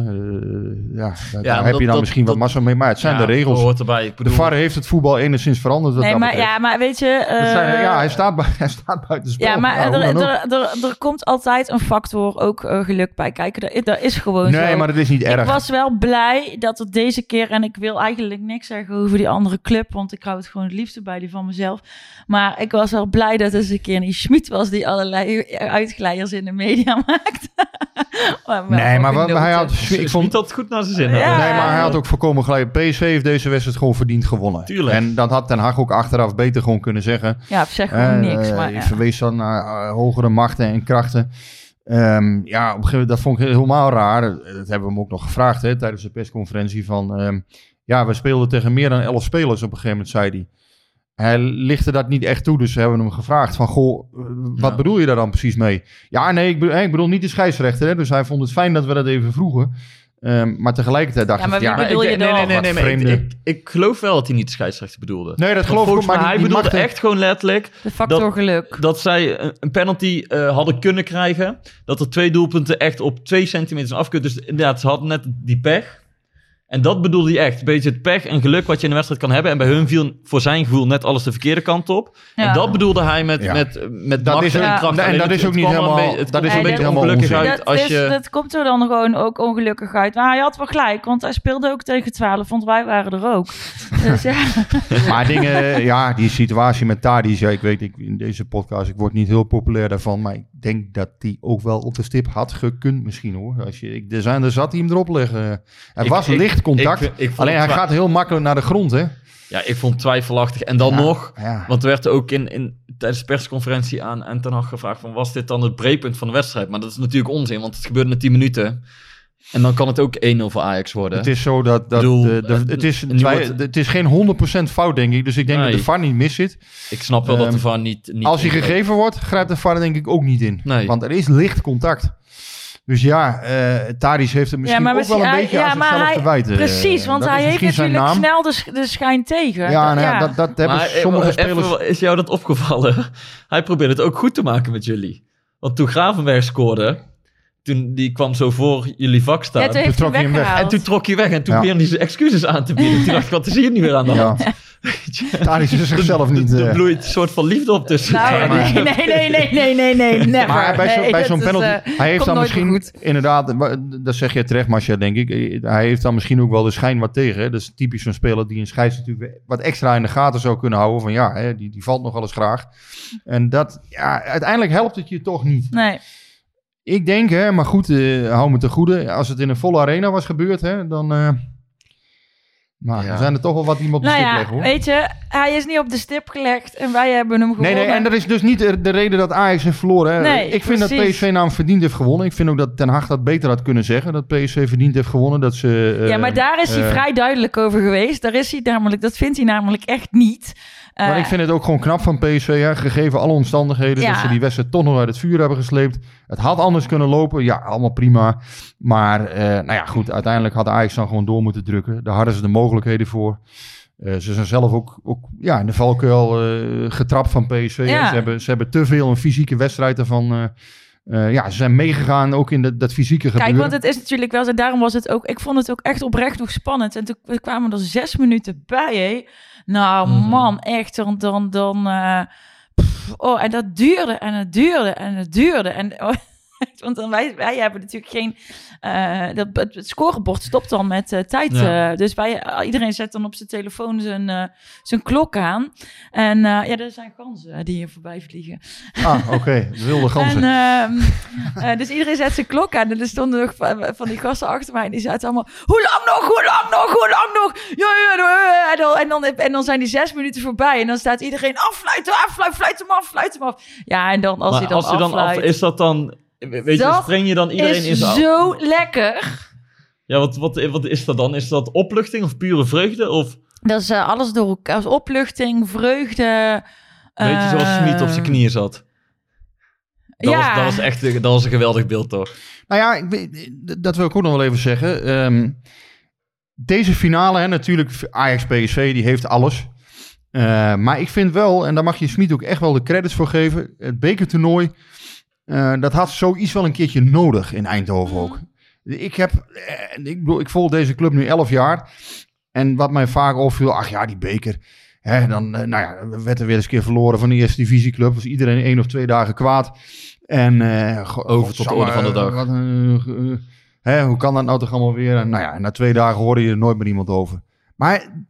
ja, daar, daar maar heb dat- je dan dat- misschien wat massa mee. Maar het zijn Ja, de regels. hoort erbij. Ik De VAR heeft het voetbal enigszins veranderd. wat Nee, dat maar, betreft. ja, maar weet je... Dat zijn- eh, ja, hij staat, hij staat buiten spel. Ja, maar er, er, er, er komt altijd een factor ook eh, geluk bij kijken. Dat, dat is gewoon zo. Nee, maar dat is niet erg. Ik was wel blij dat het deze keer, en ik wil eigenlijk niks zeggen over die andere club, want ik hou het gewoon het liefste bij die van mezelf. Maar ik was wel blij dat het eens een keer niet Schmid was die allerlei uitglijers in de media maakt. maar wel Nee, maar wat, genoten. Hij had, ik vond, vond dat goed naar zijn zin. Ja. nee, maar hij had ook voorkomen gelijk. PSV heeft deze wedstrijd gewoon verdiend gewonnen. Tuurlijk. En dat had Ten Hag ook achteraf beter gewoon kunnen zeggen. Ja, op zich gewoon Eh, niks. Maar je ja. verwees dan naar eh, hogere machten en krachten. Ehm, ja, op een gegeven moment, dat vond ik helemaal raar. Dat dat hebben we hem ook nog gevraagd hè, tijdens de persconferentie. Van, ehm, ja, we speelden tegen meer dan elf spelers op een gegeven moment, zei hij. Hij lichtte dat niet echt toe, dus we hebben hem gevraagd van, goh, eh, wat Ja. bedoel je daar dan precies mee? Ja, nee, ik, bedoel, ik bedoel niet de scheidsrechter, hè, dus hij vond het fijn dat we dat even vroegen. Ehm, maar tegelijkertijd dacht Ja, maar ik, ja, Maar bedoel ik- je nee, dan? nee, nee, nee, ik, ik, ik geloof wel dat hij niet de scheidsrechter bedoelde. nee, dat geloof ik ook, maar die, hij die bedoelde echt gewoon letterlijk De factor dat- geluk. dat zij een, penalty eh, hadden kunnen krijgen. Dat er twee doelpunten echt op twee centimeter zijn. Dus inderdaad, ze hadden net die pech. En dat bedoelde hij echt. Een beetje het pech en geluk wat je in een wedstrijd kan hebben. En bij hun viel voor zijn gevoel net alles de verkeerde kant op. Ja. En dat bedoelde hij met, Ja. met, met Dat macht is en ook- kracht. en dat het- is ook niet een helemaal- Het dat komt is een beetje helemaal ongelukkig onzin. uit dat, als is, je... dat komt er dan gewoon ook ongelukkig uit. Maar hij had wel gelijk, want hij speelde ook tegen 12, want wij waren er ook. Dus ja, Maar dingen, ja, die situatie met Tadic, ja, ik weet ik, in deze podcast, ik word niet heel populair daarvan, maar ik denk dat die ook wel op de stip had gekund misschien hoor. Als je, ik, er, zijn, er zat hij hem erop leggen. Er Ik- was ik- licht contact, ik- ik vond alleen hij gaat heel makkelijk naar de grond hè. Ja, ik vond twijfelachtig. En dan Ja, nog... Ja. Want er werd ook in, in, tijdens de persconferentie aan, aan Ten Hag gevraagd van... was dit dan het breekpunt van de wedstrijd? Maar dat is natuurlijk onzin, want het gebeurde na 10 minuten. En dan kan het ook 1-0 voor Ajax worden. Het is zo dat, dat bedoel, de, de- eh, het, is, nu wij- wordt- het is geen 100% fout, denk ik. Dus ik denk Nee. dat de VAR niet mis zit. Ik snap wel dat de Ehm, VAR niet... niet Als hij gegeven wordt, grijpt de VAR denk ik ook niet in. Nee. Want er is licht contact. Dus ja, eh Tadic heeft het misschien ook wel een hij- beetje ja, aan zichzelf hij- te wijten. Precies, want Dat hij heeft natuurlijk naam. snel de, sch- de schijn tegen. Ja, nou ja, ja. Dat, dat hebben Maar, eh, sommige even, spelers... Is jou dat opgevallen? Hij probeerde het ook goed te maken met jullie. Want toen Gravenberg scoorde, toen die kwam zo voor jullie vak staan. Ja, toen trok hij hem weg. en toen trok je weg en toen Ja. hij zijn excuses aan te bieden. Toen dacht ik, wat is hier nu weer aan de hand? Ja, Tadic is zichzelf niet... Er eh, bloeit een soort van liefde op tussen. Nou, nee, nee, nee, nee, nee, nee, nee, never. Maar bij zo'n Nee, bij zo'n is, penalty, eh, hij heeft dan misschien goed. inderdaad, dat zeg je terecht, Marcia, denk ik. Hij heeft dan misschien ook wel de schijn wat tegen. Hè? Dat is typisch zo'n speler die een scheids natuurlijk wat extra in de gaten zou kunnen houden. Van ja, hè, die, die valt nog wel eens graag. En dat, ja, uiteindelijk helpt het je toch niet. Nee, Ik denk, hè, maar goed, eh, hou me te goede. Als het in een volle arena was gebeurd, hè, dan. eh maar Ja. er zijn er toch wel wat iemand op de nou stip ja, leggen hoor. weet je, hij is niet op de stip gelegd en wij hebben hem gewonnen. Nee, nee, en dat is dus niet de, de reden dat Ajax heeft verloren. Hè. Nee, ik vind dat. PSV naam verdiend heeft gewonnen. Ik vind ook dat Ten Hag dat beter had kunnen zeggen. Dat PSV verdiend heeft gewonnen. Dat ze, eh, ja, maar daar is hij eh, vrij duidelijk over geweest. Daar is hij namelijk, dat vindt hij namelijk echt niet. Eh, Maar ik vind het ook gewoon knap van PSV, hè, gegeven alle omstandigheden, Ja. dat ze die wedstrijd toch nog uit het vuur hebben gesleept. Het had anders kunnen lopen, ja, allemaal prima. Maar, eh, nou ja, goed, uiteindelijk had Ajax dan gewoon door moeten drukken. Daar hadden ze de mogelijkheden voor. Eh, ze zijn zelf ook, ook ja, in de valkuil eh, getrapt van PSV. Ja. Ze, hebben, ze hebben te veel een fysieke wedstrijd ervan. eh, eh, ja, ze zijn meegegaan ook in de, dat fysieke gebeuren. Kijk, want het is natuurlijk wel zo. Daarom was het ook. Ik vond het ook echt oprecht nog spannend. En toen kwamen er zes minuten bij. Hé. Nou, Mhm. man, echt. Dan. dan, dan eh, pff, oh, en dat duurde en het duurde en het duurde. En, oh, want dan wij, wij hebben natuurlijk geen. eh, dat, het, het scorebord stopt dan met eh, tijd. Ja. eh, dus wij, iedereen zet dan op zijn telefoon zijn, eh, zijn klok aan. En eh, ja, er zijn ganzen die hier voorbij vliegen. Ah, oké, de wilde ganzen. En, ehm, eh, dus iedereen zet zijn klok aan. En er stonden nog van, van die gasten achter mij. En die zaten allemaal... Hoe lang nog? Hoe lang nog? Hoe lang nog? Ja, ja, ja. En dan, en, dan, en dan zijn die zes minuten voorbij. En dan staat iedereen... Affluiten, affluiten, fluit hem af, fluit hem af. Ja, en dan als Maar hij dan als dan af, affluit... is dat dan... Weet je, Dat spreng je dan iedereen in is zijn... zo lekker. Ja, wat, wat, wat is dat dan? Is dat opluchting of pure vreugde? Of Dat is eh, alles door elkaar. Als opluchting, vreugde... weet je, zoals eh, Smit op zijn knieën zat? Dat, ja. was, dat was echt dat was een geweldig beeld, toch? Nou ja, ik, weet- dat wil ik ook nog wel even zeggen. Ehm, deze finale, hè, natuurlijk Ajax-PSV, die heeft alles. Eh, maar ik vind wel, en daar mag je Smit ook echt wel de credits voor geven. Het bekertoernooi, eh, dat had zoiets wel een keertje nodig in Eindhoven ook. Ik heb, eh, ik bedoel, ik volg deze club nu 11 jaar. En wat mij vaak opviel, ach ja, die beker. Hè, dan eh, nou ja, werd er weer eens een keer verloren van de eerste divisieclub. Was iedereen één of twee dagen kwaad. En eh, Over tot de orde van de dag. wat hè, hoe kan dat nou toch allemaal weer? En, nou ja, na twee dagen hoorde je er nooit meer iemand over. Maar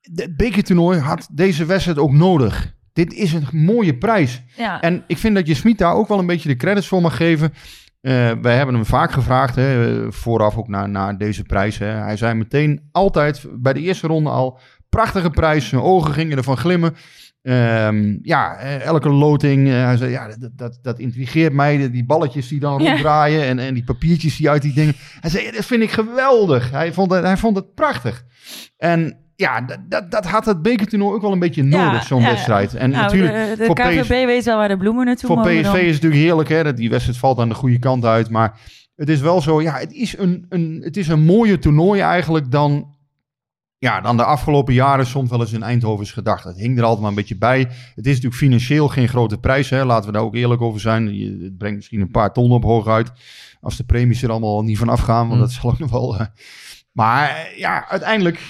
het bekertoernooi had deze wedstrijd ook nodig. Dit is een mooie prijs. Ja. En ik vind dat je Smit daar ook wel een beetje de credits voor mag geven. Eh, wij hebben hem vaak gevraagd, hè, vooraf ook naar, naar deze prijs. Hè. Hij zei meteen altijd bij de eerste ronde al, prachtige prijs. Zijn ogen gingen ervan glimmen. Ehm, ja, eh, elke loting. eh, hij zei, ja, dat, dat, dat intrigeert mij. Die- balletjes die dan Ja. ronddraaien en, en die papiertjes die uit die dingen. Hij zei, dat vind ik geweldig. Hij vond het, hij vond het prachtig. En ja, dat, dat, had het bekertoernooi ook wel een beetje Ja, nodig, zo'n ja, wedstrijd. En nou, natuurlijk, de, de voor KVB PSV weet wel waar de bloemen naartoe voor mogen PSV dan. is het natuurlijk heerlijk, hè? Dat die wedstrijd valt aan de goede kant uit. Maar het is wel zo, ja, het is een, een, het is een mooier toernooi eigenlijk dan, ja, dan de afgelopen jaren soms wel eens in Eindhoven is gedacht. Het hing er altijd maar een beetje bij. Het is natuurlijk financieel geen grote prijs, hè? Laten we daar ook eerlijk over zijn. Je, het brengt misschien een paar ton op hooguit. Als de premies er allemaal niet van afgaan, want Mm. dat zal ook nog wel... eh, maar ja, uiteindelijk,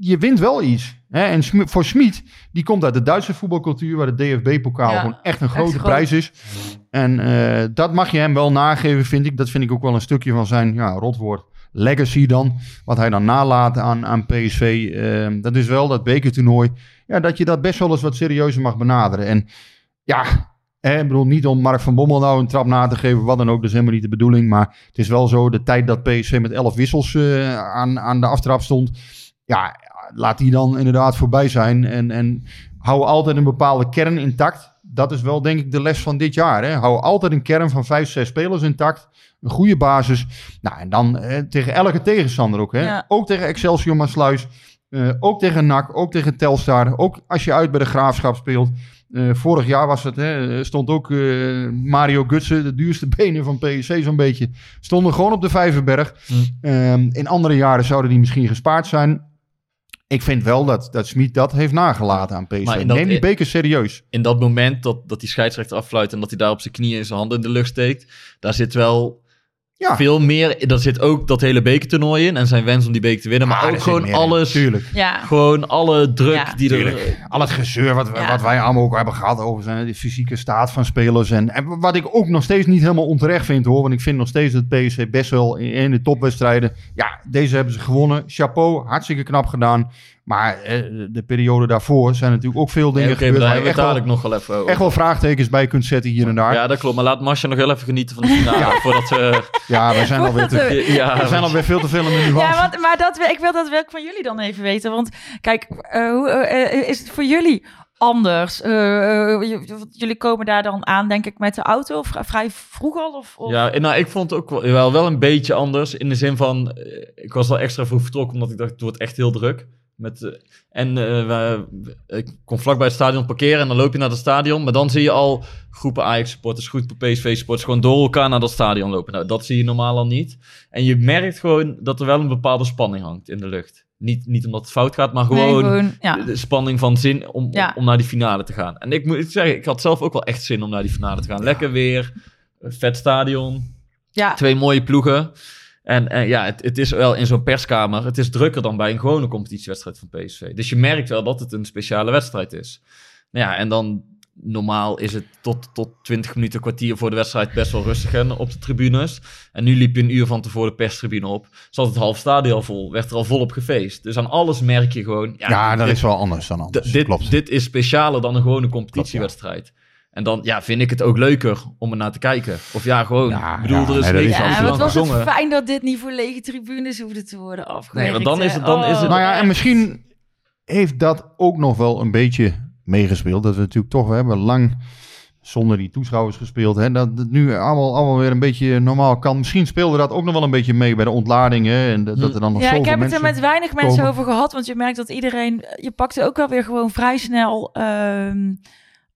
je wint wel iets. Hè? En voor Smit, die komt uit de Duitse voetbalcultuur, waar de DFB-pokaal Ja, gewoon echt een grote prijs is. En eh, dat mag je hem wel nageven, vind ik. Dat vind ik ook wel een stukje van zijn ja, rotwoord legacy dan. Wat hij dan nalaat aan, aan PSV. Ehm, dat is wel dat bekertoernooi. Ja, dat je dat best wel eens wat serieuzer mag benaderen. En ja, ik bedoel niet om Mark van Bommel nou een trap na te geven. Wat dan ook, dat is helemaal niet de bedoeling. Maar het is wel zo, de tijd dat PSV met 11 wissels eh, aan, aan de aftrap stond. Ja, laat die dan inderdaad voorbij zijn. En, en hou altijd een bepaalde kern intact. dat is wel denk ik de les van dit jaar. Hè. Hou altijd een kern van vijf, zes spelers intact. Een goede basis. Nou, en dan eh, tegen elke tegenstander ook. Hè. Ja. Ook tegen Excelsior Maasluis. eh ook tegen NAC. Ook tegen Telstar. Ook als je uit bij de Graafschap speelt. Eh, vorig jaar was het, hè, stond ook Mario Gutsen, de duurste benen van PSC zo'n beetje. Stonden gewoon op de Vijverberg. Hm. Ehm, in andere jaren zouden die misschien gespaard zijn. Ik vind wel dat, dat Smit dat heeft nagelaten aan PSV. Dat- Neem die beker serieus. In dat moment dat, dat die scheidsrechter affluit en dat hij daar op zijn knieën en zijn handen in de lucht steekt, daar zit wel Ja. veel meer. Daar zit ook dat hele bekertoernooi in en zijn wens om die beker te winnen, maar Ah, er ook gewoon alles. Tuurlijk. Ja. Gewoon alle druk Ja. die er. Al het gezeur wat, Ja. wat wij allemaal ook hebben gehad over zijn, de fysieke staat van spelers. En, en wat ik ook nog steeds niet helemaal onterecht vind hoor. Want ik vind nog steeds dat PSV best wel in, in de topwedstrijden. Ja, deze hebben ze gewonnen. Chapeau, hartstikke knap gedaan. Maar eh, de periode daarvoor zijn natuurlijk ook veel Nee, dingen oké, maar gebeurd. daar waar je we echt wel, dadelijk nog wel even over. echt wel vraagtekens bij kunt zetten hier en daar. Ja, Ja, dat klopt. Maar laat Masha nog wel even genieten van de finale. Voordat we. wij zijn alweer, te, Ja, we zijn alweer veel te veel in de nuance. Ja, want, maar dat, wil- ik wil dat wel van jullie dan even weten. Want kijk, eh, hoe, eh, eh, is het voor jullie anders? Eh, eh, jullie komen daar dan aan, denk ik, met de auto of vrij vroeg al? Of, of- Ja, nou, ik vond het ook wel, wel, wel een beetje anders. In de zin van, eh, ik was wel extra vroeg vertrokken, omdat ik dacht, het wordt echt heel druk. Met, eh, en eh, we, ik kon vlakbij het stadion parkeren en dan loop je naar het stadion. Maar dan zie je al groepen Ajax-supporters, groepen PSV-supporters gewoon door elkaar naar dat stadion lopen. Nou, dat zie je normaal al niet. En je merkt gewoon dat er wel een bepaalde spanning hangt in de lucht. Niet, niet omdat het fout gaat, maar Nee, gewoon, ja. de, spanning van zin om, Ja. om naar die finale te gaan. En ik moet zeggen, ik had zelf ook wel echt zin om naar die finale te gaan. Lekker weer, vet stadion, ja. twee mooie ploegen. En, en ja, het, het is wel in zo'n perskamer, het is drukker dan bij een gewone competitiewedstrijd van PSV. Dus je merkt wel dat het een speciale wedstrijd is. Nou ja, en dan normaal is het tot, tot 20 minuten, kwartier voor de wedstrijd best wel rustig hè, op de tribunes. En nu liep je een uur van tevoren de perstribune op. Zat het half stadion al vol, werd er al volop gefeest. Dus aan alles merk je gewoon... ja, dat dit- is wel anders dan anders. dit, Klopt. dit is specialer dan een gewone competitiewedstrijd. En dan ja, vind ik het ook leuker om er naar te kijken. Of ja, gewoon. Ja, ik bedoel, ja, er is nee, niks Ja, aan wat was het gezongen. fijn dat dit niet voor lege tribunes hoefde te worden afgewerkt. Nee, want dan is het- dan is het- Nou ja, en misschien heeft dat ook nog wel een beetje meegespeeld. Dat we natuurlijk toch, we hebben lang zonder die toeschouwers gespeeld. Hè, dat het nu allemaal, allemaal weer een beetje normaal kan. Misschien speelde dat ook nog wel een beetje mee bij de ontlading. Hè, en dat, dat er dan nog Ja, ik heb het er met weinig mensen komen. over gehad. Want je merkt dat iedereen... Je pakte ook wel weer gewoon vrij snel... ehm,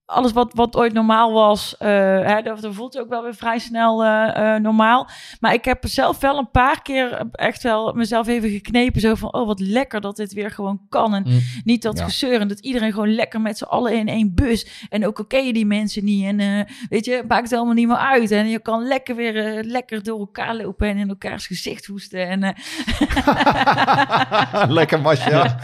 alles wat, wat ooit normaal was, eh hè, dat, dat voelt ook wel weer vrij snel eh, eh, normaal. Maar ik heb zelf wel een paar keer echt wel mezelf even geknepen. Zo van, oh wat lekker dat dit weer gewoon kan. En Mm. niet dat Ja. gezeur. En dat iedereen gewoon lekker met z'n allen in één bus. En ook al ken je die mensen niet. En weet je, maakt het allemaal niet meer uit. En je kan lekker weer lekker door elkaar lopen en in elkaars gezicht hoesten. En, Lekker Masja.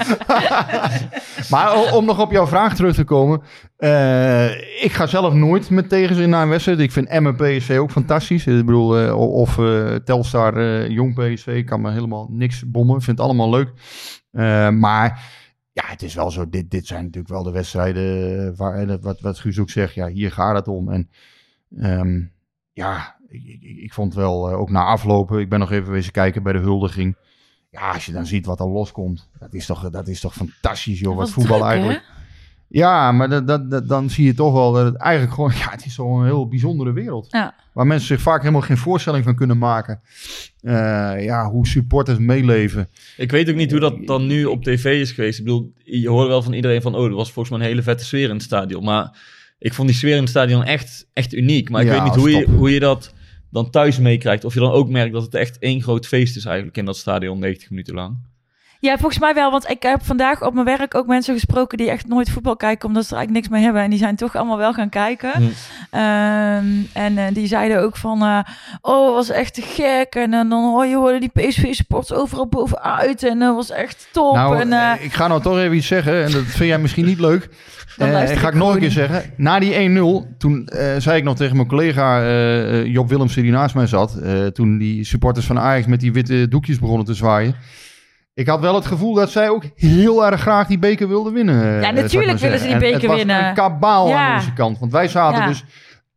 maar om nog op jouw vraag terug te komen. Eh, ik ga zelf nooit met tegenzin naar een wedstrijd. Ik vind Emmen PSV ook fantastisch. Ik bedoel, eh, of eh, Telstar Jong PSV kan me helemaal niks bommen. Ik vind het allemaal leuk. Maar ja, het is wel zo. Dit, dit zijn natuurlijk wel de wedstrijden waar, wat, wat Guus ook zegt. Ja, hier gaat het om. En ehm, ja, ik, vond wel ook na aflopen. Ik ben nog even wezen kijken bij de huldiging. Ja, als je dan ziet wat er loskomt. Dat is toch, dat is toch fantastisch, joh. Wat voetbal druk, eigenlijk. Ja, maar dat, dat, dat- dan zie je toch wel dat het eigenlijk gewoon... Ja, het is een heel bijzondere wereld. Ja. Waar mensen zich vaak helemaal geen voorstelling van kunnen maken. Eh, ja, hoe supporters meeleven. Ik weet ook niet hoe dat dan nu op tv is geweest. Ik bedoel, je hoort wel van iedereen van... Oh, er was volgens mij een hele vette sfeer in het stadion. Maar ik vond die sfeer in het stadion echt, echt uniek. Maar ik Ja, weet niet hoe je, hoe je dat dan thuis meekrijgt. Of je dan ook merkt dat het echt één groot feest is eigenlijk in dat stadion 90 minuten lang. Ja, volgens mij wel. Want ik heb vandaag op mijn werk ook mensen gesproken die echt nooit voetbal kijken, omdat ze er eigenlijk niks mee hebben. En die zijn toch allemaal wel gaan kijken. Hm. Ehm, en eh, die zeiden ook van, eh, oh, was echt te gek. En eh, dan hoor je hoorde die PSV-sports overal bovenuit. En dat was echt top. Nou, en, ik ga nou toch even iets zeggen. En dat vind jij misschien niet leuk. Dan ga ik ik nog een keer zeggen. Na die 1-0, toen zei ik nog tegen mijn collega Job Willemsen die naast mij zat. toen die supporters van Ajax met die witte doekjes begonnen te zwaaien. Ik had wel het gevoel dat zij ook heel erg graag die beker wilden winnen. eh, Ja, natuurlijk willen ze die En beker het was winnen. een kabaal Ja. aan onze kant. Want wij zaten Ja. dus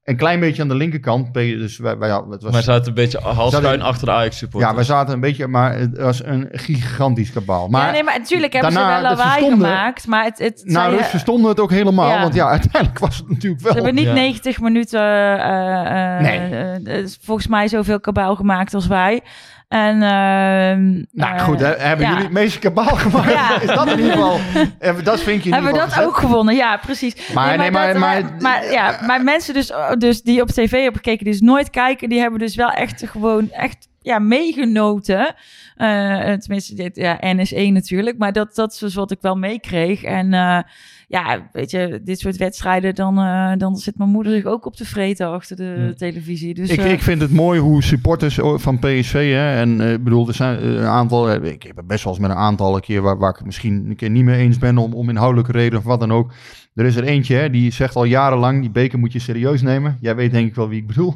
een klein beetje aan de linkerkant. Dus wij, wij, het was, Maar zaten een beetje halfschuin achter de Ajax supporters. ja, wij zaten een beetje, maar het was een gigantisch kabaal. Maar ja, nee, maar natuurlijk hebben daarna, ze wel lawaai gemaakt. Maar het, het nou, zij, Rus verstonden het ook helemaal. Ja. Want ja, uiteindelijk was het natuurlijk wel... Ze hebben niet Ja. 90 minuten, eh, eh, Nee. eh, eh, volgens mij zoveel kabaal gemaakt als wij. En, ehm, Nou eh, goed, hè, hebben ja. jullie het meeste kabaal gemaakt? Ja. Is dat in ieder geval... Dat vind je Hebben we dat ook gewonnen? Ja, precies. Maar nee, maar- dat- maar- maar, ja, maar mensen dus, dus die op tv hebben gekeken, die dus nooit kijken, die hebben dus wel echt gewoon echt ja, meegenoten. Eh, tenminste, dit, ja, NS1 natuurlijk. Maar dat, dat is dus wat ik wel meekreeg. En eh, ja, weet je, dit soort wedstrijden, dan, eh, dan zit mijn moeder zich ook op te vreten achter de Hm. televisie. Dus, ik, eh, ik vind het mooi hoe supporters van PSV, hè, en eh, ik bedoel, er zijn een aantal, ik heb het best wel eens met een aantal een keer waar, waar ik het misschien een keer niet mee eens ben om, om inhoudelijke reden of wat dan ook. Er is er eentje, hè, die zegt al jarenlang, die beker moet je serieus nemen. Jij weet denk ik wel wie ik bedoel.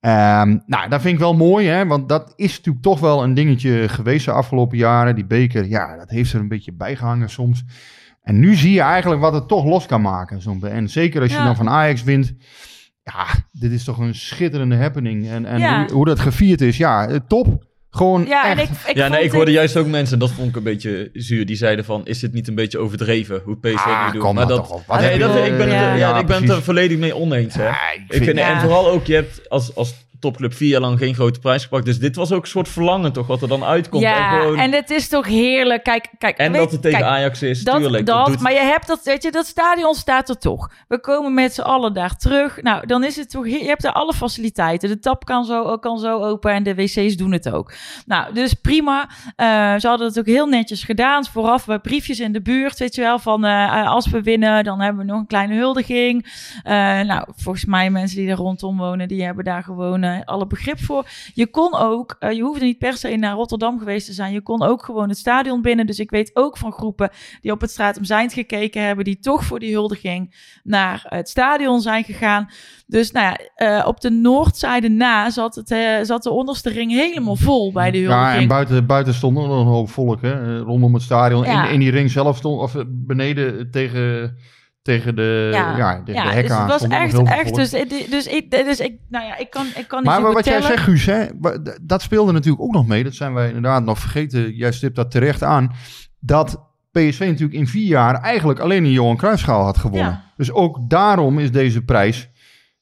Ehm, nou, dat vind ik wel mooi, hè, want dat is natuurlijk toch wel een dingetje geweest de afgelopen jaren. Die beker, ja, dat heeft er een beetje bijgehangen soms. En nu zie je eigenlijk wat het toch los kan maken. Zo'n be- en zeker als je Ja. dan van Ajax wint. Ja, dit is toch een schitterende happening. En, en Ja. hoe, hoe dat gevierd is, ja, eh, top. Gewoon ja, en echt. ik, ik ja, nee, ik hoorde juist ook mensen, dat vond ik een beetje zuur, die zeiden van, is dit niet een beetje overdreven, hoe PSV Ah, nu doet? kom maar dat, toch op. Nee, dat, ik ben, het, ja. er- ja, ik ben het er volledig mee oneens. Hè. Ja, ik ik vind- vind, Ja. En vooral ook, je hebt als, als topclub vier jaar lang geen grote prijs gepakt, dus dit was ook een soort verlangen toch, wat er dan uitkomt. Ja, en gewoon, en het is toch heerlijk. Kijk, kijk, en weet- dat het tegen kijk, Ajax is, Dat, tuurlijk. dat, doet- maar je hebt dat, weet je, dat stadion staat er toch. We komen met z'n allen daar terug. Nou, dan is het toch, je hebt daar alle faciliteiten. De tap kan zo, kan zo open en de wc's doen het ook. Nou, dus prima. Eh, ze hadden het ook heel netjes gedaan. Vooraf bij briefjes in de buurt, weet je wel, van eh, als we winnen, dan hebben we nog een kleine huldiging. Eh, nou, volgens mij mensen die daar rondom wonen, die hebben daar gewoon eh, alle begrip voor. Je kon ook, eh, je hoefde niet per se naar Rotterdam geweest te zijn. Je kon ook gewoon het stadion binnen. Dus ik weet ook van groepen die op het Straat om gekeken hebben, die toch voor die huldiging naar het stadion zijn gegaan. Dus nou ja, eh, op de noordzijde na zat, het, zat de onderste ring helemaal vol bij de Ja, en huldiging. buiten, buiten stond nog een hoop volk, hè, rondom het stadion. Ja. In, in die ring zelf stond, of beneden tegen, tegen de, ja. Ja. tegen ja, de dus hekken het aan was echt, echt. Dus, dus, dus, ik, dus ik, nou ja, ik kan, ik kan niet Maar zo wat jij zegt, Guus, hè, dat speelde natuurlijk ook nog mee. Dat zijn wij inderdaad nog vergeten. Jij stipt dat terecht aan. Dat PSV natuurlijk in vier jaar eigenlijk alleen een Johan Cruijffschaal had gewonnen. Ja. Dus ook daarom is deze prijs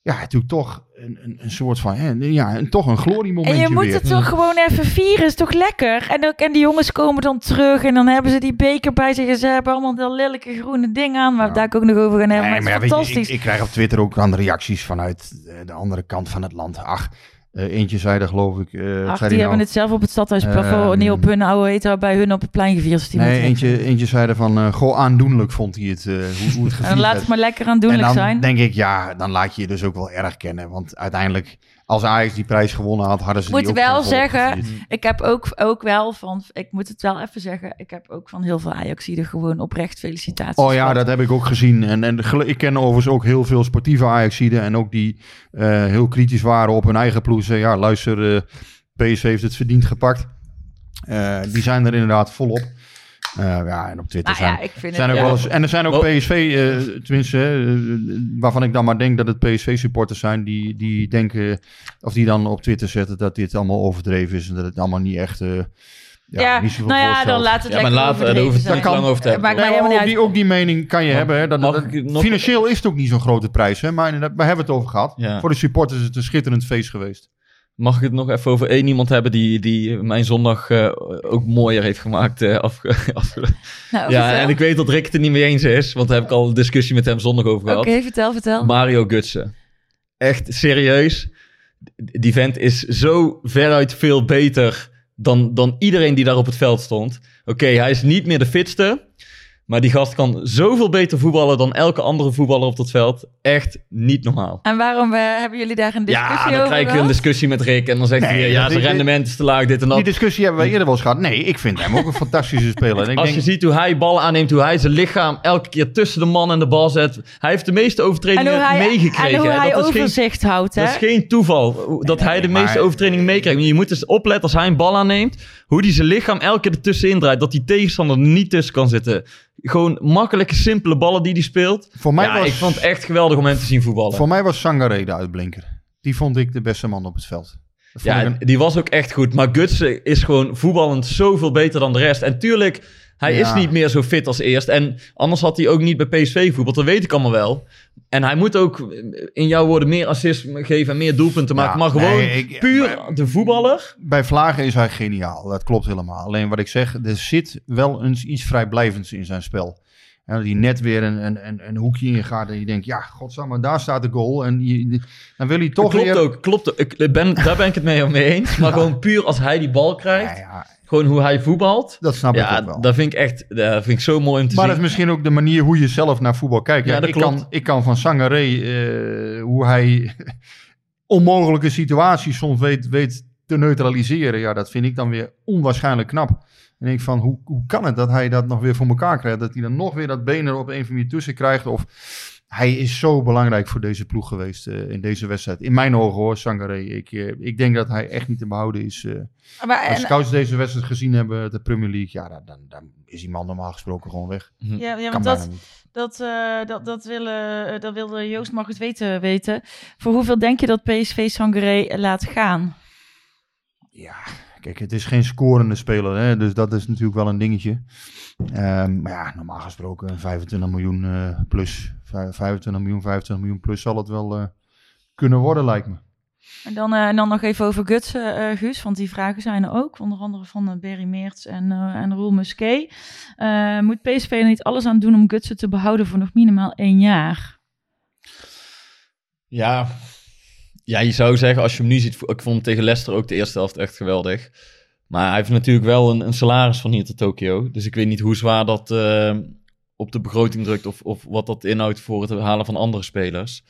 ja, natuurlijk toch een, een, een soort van, hè, ja, een, toch een En gloriemomentje je moet weer. het toch gewoon even vieren, is toch lekker? En, ook, en die jongens komen dan terug en dan hebben ze die beker bij zich. En ze hebben allemaal dat lelijke groene ding aan, waar we daar ook nog over gaan hebben. Nee, maar maar het ja, is weet je, fantastisch. ik, ik krijg op Twitter ook dan de reacties vanuit eh, de andere kant van het land. Ach, eentje zei er geloof ik. eh, Ach, die die hebben nou? het zelf op het stadhuis Ehm, niet op hun oude eten bij hun op het plein gevierd. Die Nee, eentje, eentje zei van, eh, goh, aandoenlijk vond hij het, eh, hoe, hoe het En dan gevierd laat het maar lekker En aandoenlijk dan zijn. denk ik, ja, dan laat je je dus ook wel erg kennen. Want uiteindelijk, als Ajax die prijs gewonnen had, hadden ze Moet die ook wel zeggen, gevierd. Ik heb ook, ook wel van, ik moet het wel even zeggen, ik heb ook van heel veel Ajaxiden gewoon oprecht felicitaties. Oh ja, gehad. dat heb ik ook gezien. En, en ik ken overigens ook heel veel sportieve Ajaxiden. En ook die eh, heel kritisch waren op hun eigen ploeg. Zeiden, Ja, luister, eh PSV heeft het verdiend gepakt. Eh, die zijn er inderdaad volop. Eh, ja, en op Twitter Nou zijn, ja, ik vind zijn het ook ja. wel eens... En er zijn ook PSV, eh, tenminste, eh, waarvan ik dan maar denk dat het PSV-supporters zijn... Die, die denken, of die dan op Twitter zetten dat dit allemaal overdreven is... en dat het allemaal niet echt... eh, ja, Ja, niet zoveel nou ja, dan laat het Ja, maar lekker laat- daar overdreven hoeft het niet lang over te hebben. Nee, ook, niet die, ook die mening kan je hebben. Hè? Dat, financieel is het ook niet zo'n grote prijs. Hè? Maar we hebben het over gehad. Ja. Voor de supporters is het een schitterend feest geweest. Mag ik het nog even over één iemand hebben die, die mijn zondag eh, ook mooier heeft gemaakt? eh, afge- afge- Nou, ja, vertel. en ik weet dat Rick het er niet mee eens is, want daar heb ik al een discussie met hem zondag over Oké, gehad. vertel, vertel. Mario Gutsen. Echt serieus. Die vent is zo veruit veel beter dan, dan iedereen die daar op het veld stond. Oké, hij is niet meer de fitste. Maar die gast kan zoveel beter voetballen dan elke andere voetballer op dat veld. Echt niet normaal. En waarom eh, hebben jullie daar een discussie Ja, dan over krijg ik een discussie met Rick. En dan zegt Nee, hij, ja, zijn rendement is te laag, dit en dat. Die discussie hebben we eerder wel eens gehad. Nee, ik vind hem ook een fantastische speler. En ik Als denk, je ziet hoe hij ballen aanneemt, hoe hij zijn lichaam elke keer tussen de man en de bal zet. Hij heeft de meeste En overtredingen hoe hij, meegekregen. en hoe hij dat, is geen, overzicht houdt, hè? dat is geen toeval dat hij de maar- meeste overtredingen meekrijgt. Maar Je moet dus opletten als hij een bal aanneemt, hoe hij zijn lichaam elke keer ertussenin draait. Dat die tegenstander er niet tussen kan zitten. gewoon makkelijke, simpele ballen die hij speelt. Voor mij, ja, was, ik vond het echt geweldig om hem te zien voetballen. voor mij was Sangaré de uitblinker. Die vond ik de beste man op het veld. Ja, een- die was ook echt goed. Maar Gutsen is gewoon voetballend zoveel beter dan de rest. En tuurlijk, hij Ja. is niet meer zo fit als eerst. En anders had hij ook niet bij PSV voetbald. Dat weet ik allemaal wel. En hij moet ook, in jouw woorden, meer assists geven en meer doelpunten Ja, maken. Maar gewoon nee, ik- puur de voetballer. Bij Vlagen is hij geniaal. Dat klopt helemaal. Alleen wat ik zeg, er zit wel eens iets vrijblijvends in zijn spel. En dat hij net weer een, een, een, een hoekje ingaat en je denkt, ja, godsamme, daar staat de goal. En je, dan wil hij toch klopt weer... ook, klopt ook. Ik ben, daar ben ik het mee, mee eens. Maar gewoon puur als hij die bal krijgt. Ja, ja, Gewoon hoe hij voetbalt. dat snap ik ook wel. dat vind ik echt dat vind ik zo mooi om te Maar zien. dat is misschien ook de manier hoe je zelf naar voetbal kijkt. Ja, dat ik, klopt. kan, ik kan van Sangaré, eh, hoe hij onmogelijke situaties soms weet, weet te neutraliseren. Ja, dat vind ik dan weer onwaarschijnlijk knap. En ik van, hoe, hoe kan het dat hij dat nog weer voor elkaar krijgt? Dat hij dan nog weer dat been er op een of andere tussen krijgt? Of hij is zo belangrijk voor deze ploeg geweest eh, in deze wedstrijd. In mijn ogen hoor, Sangaré. Ik, eh, ik denk dat hij echt niet te behouden is. eh. Maar, als en- scouts deze wedstrijd gezien hebben, de Premier League, ja, dan, dan, dan is die man normaal gesproken gewoon weg. ja, ja, bijna dat, dat, eh, dat, dat, willen, dat wilde Joost mag het weten, weten. Voor hoeveel denk je dat PSV Sangaré laat gaan? Ja, kijk, het is geen scorende speler, hè, dus dat is natuurlijk wel een dingetje. Ehm, maar ja, normaal gesproken 25 miljoen eh, plus, Vij- 25 miljoen, 25 miljoen plus zal het wel eh, kunnen worden, lijkt me. En dan, eh, en dan nog even over Guts, eh, eh, Guus, want die vragen zijn er ook. Onder andere van Berry Meerts en, eh en Roel Musquet. Eh, moet PSV er niet alles aan doen om Gutsen te behouden voor nog minimaal één jaar? Ja. Ja, je zou zeggen, als je hem nu ziet... Ik vond hem tegen Leicester ook de eerste helft echt geweldig. Maar hij heeft natuurlijk wel een, een salaris van hier tot Tokio. Dus ik weet niet hoe zwaar dat eh, op de begroting drukt... Of, of wat dat inhoudt voor het halen van andere spelers.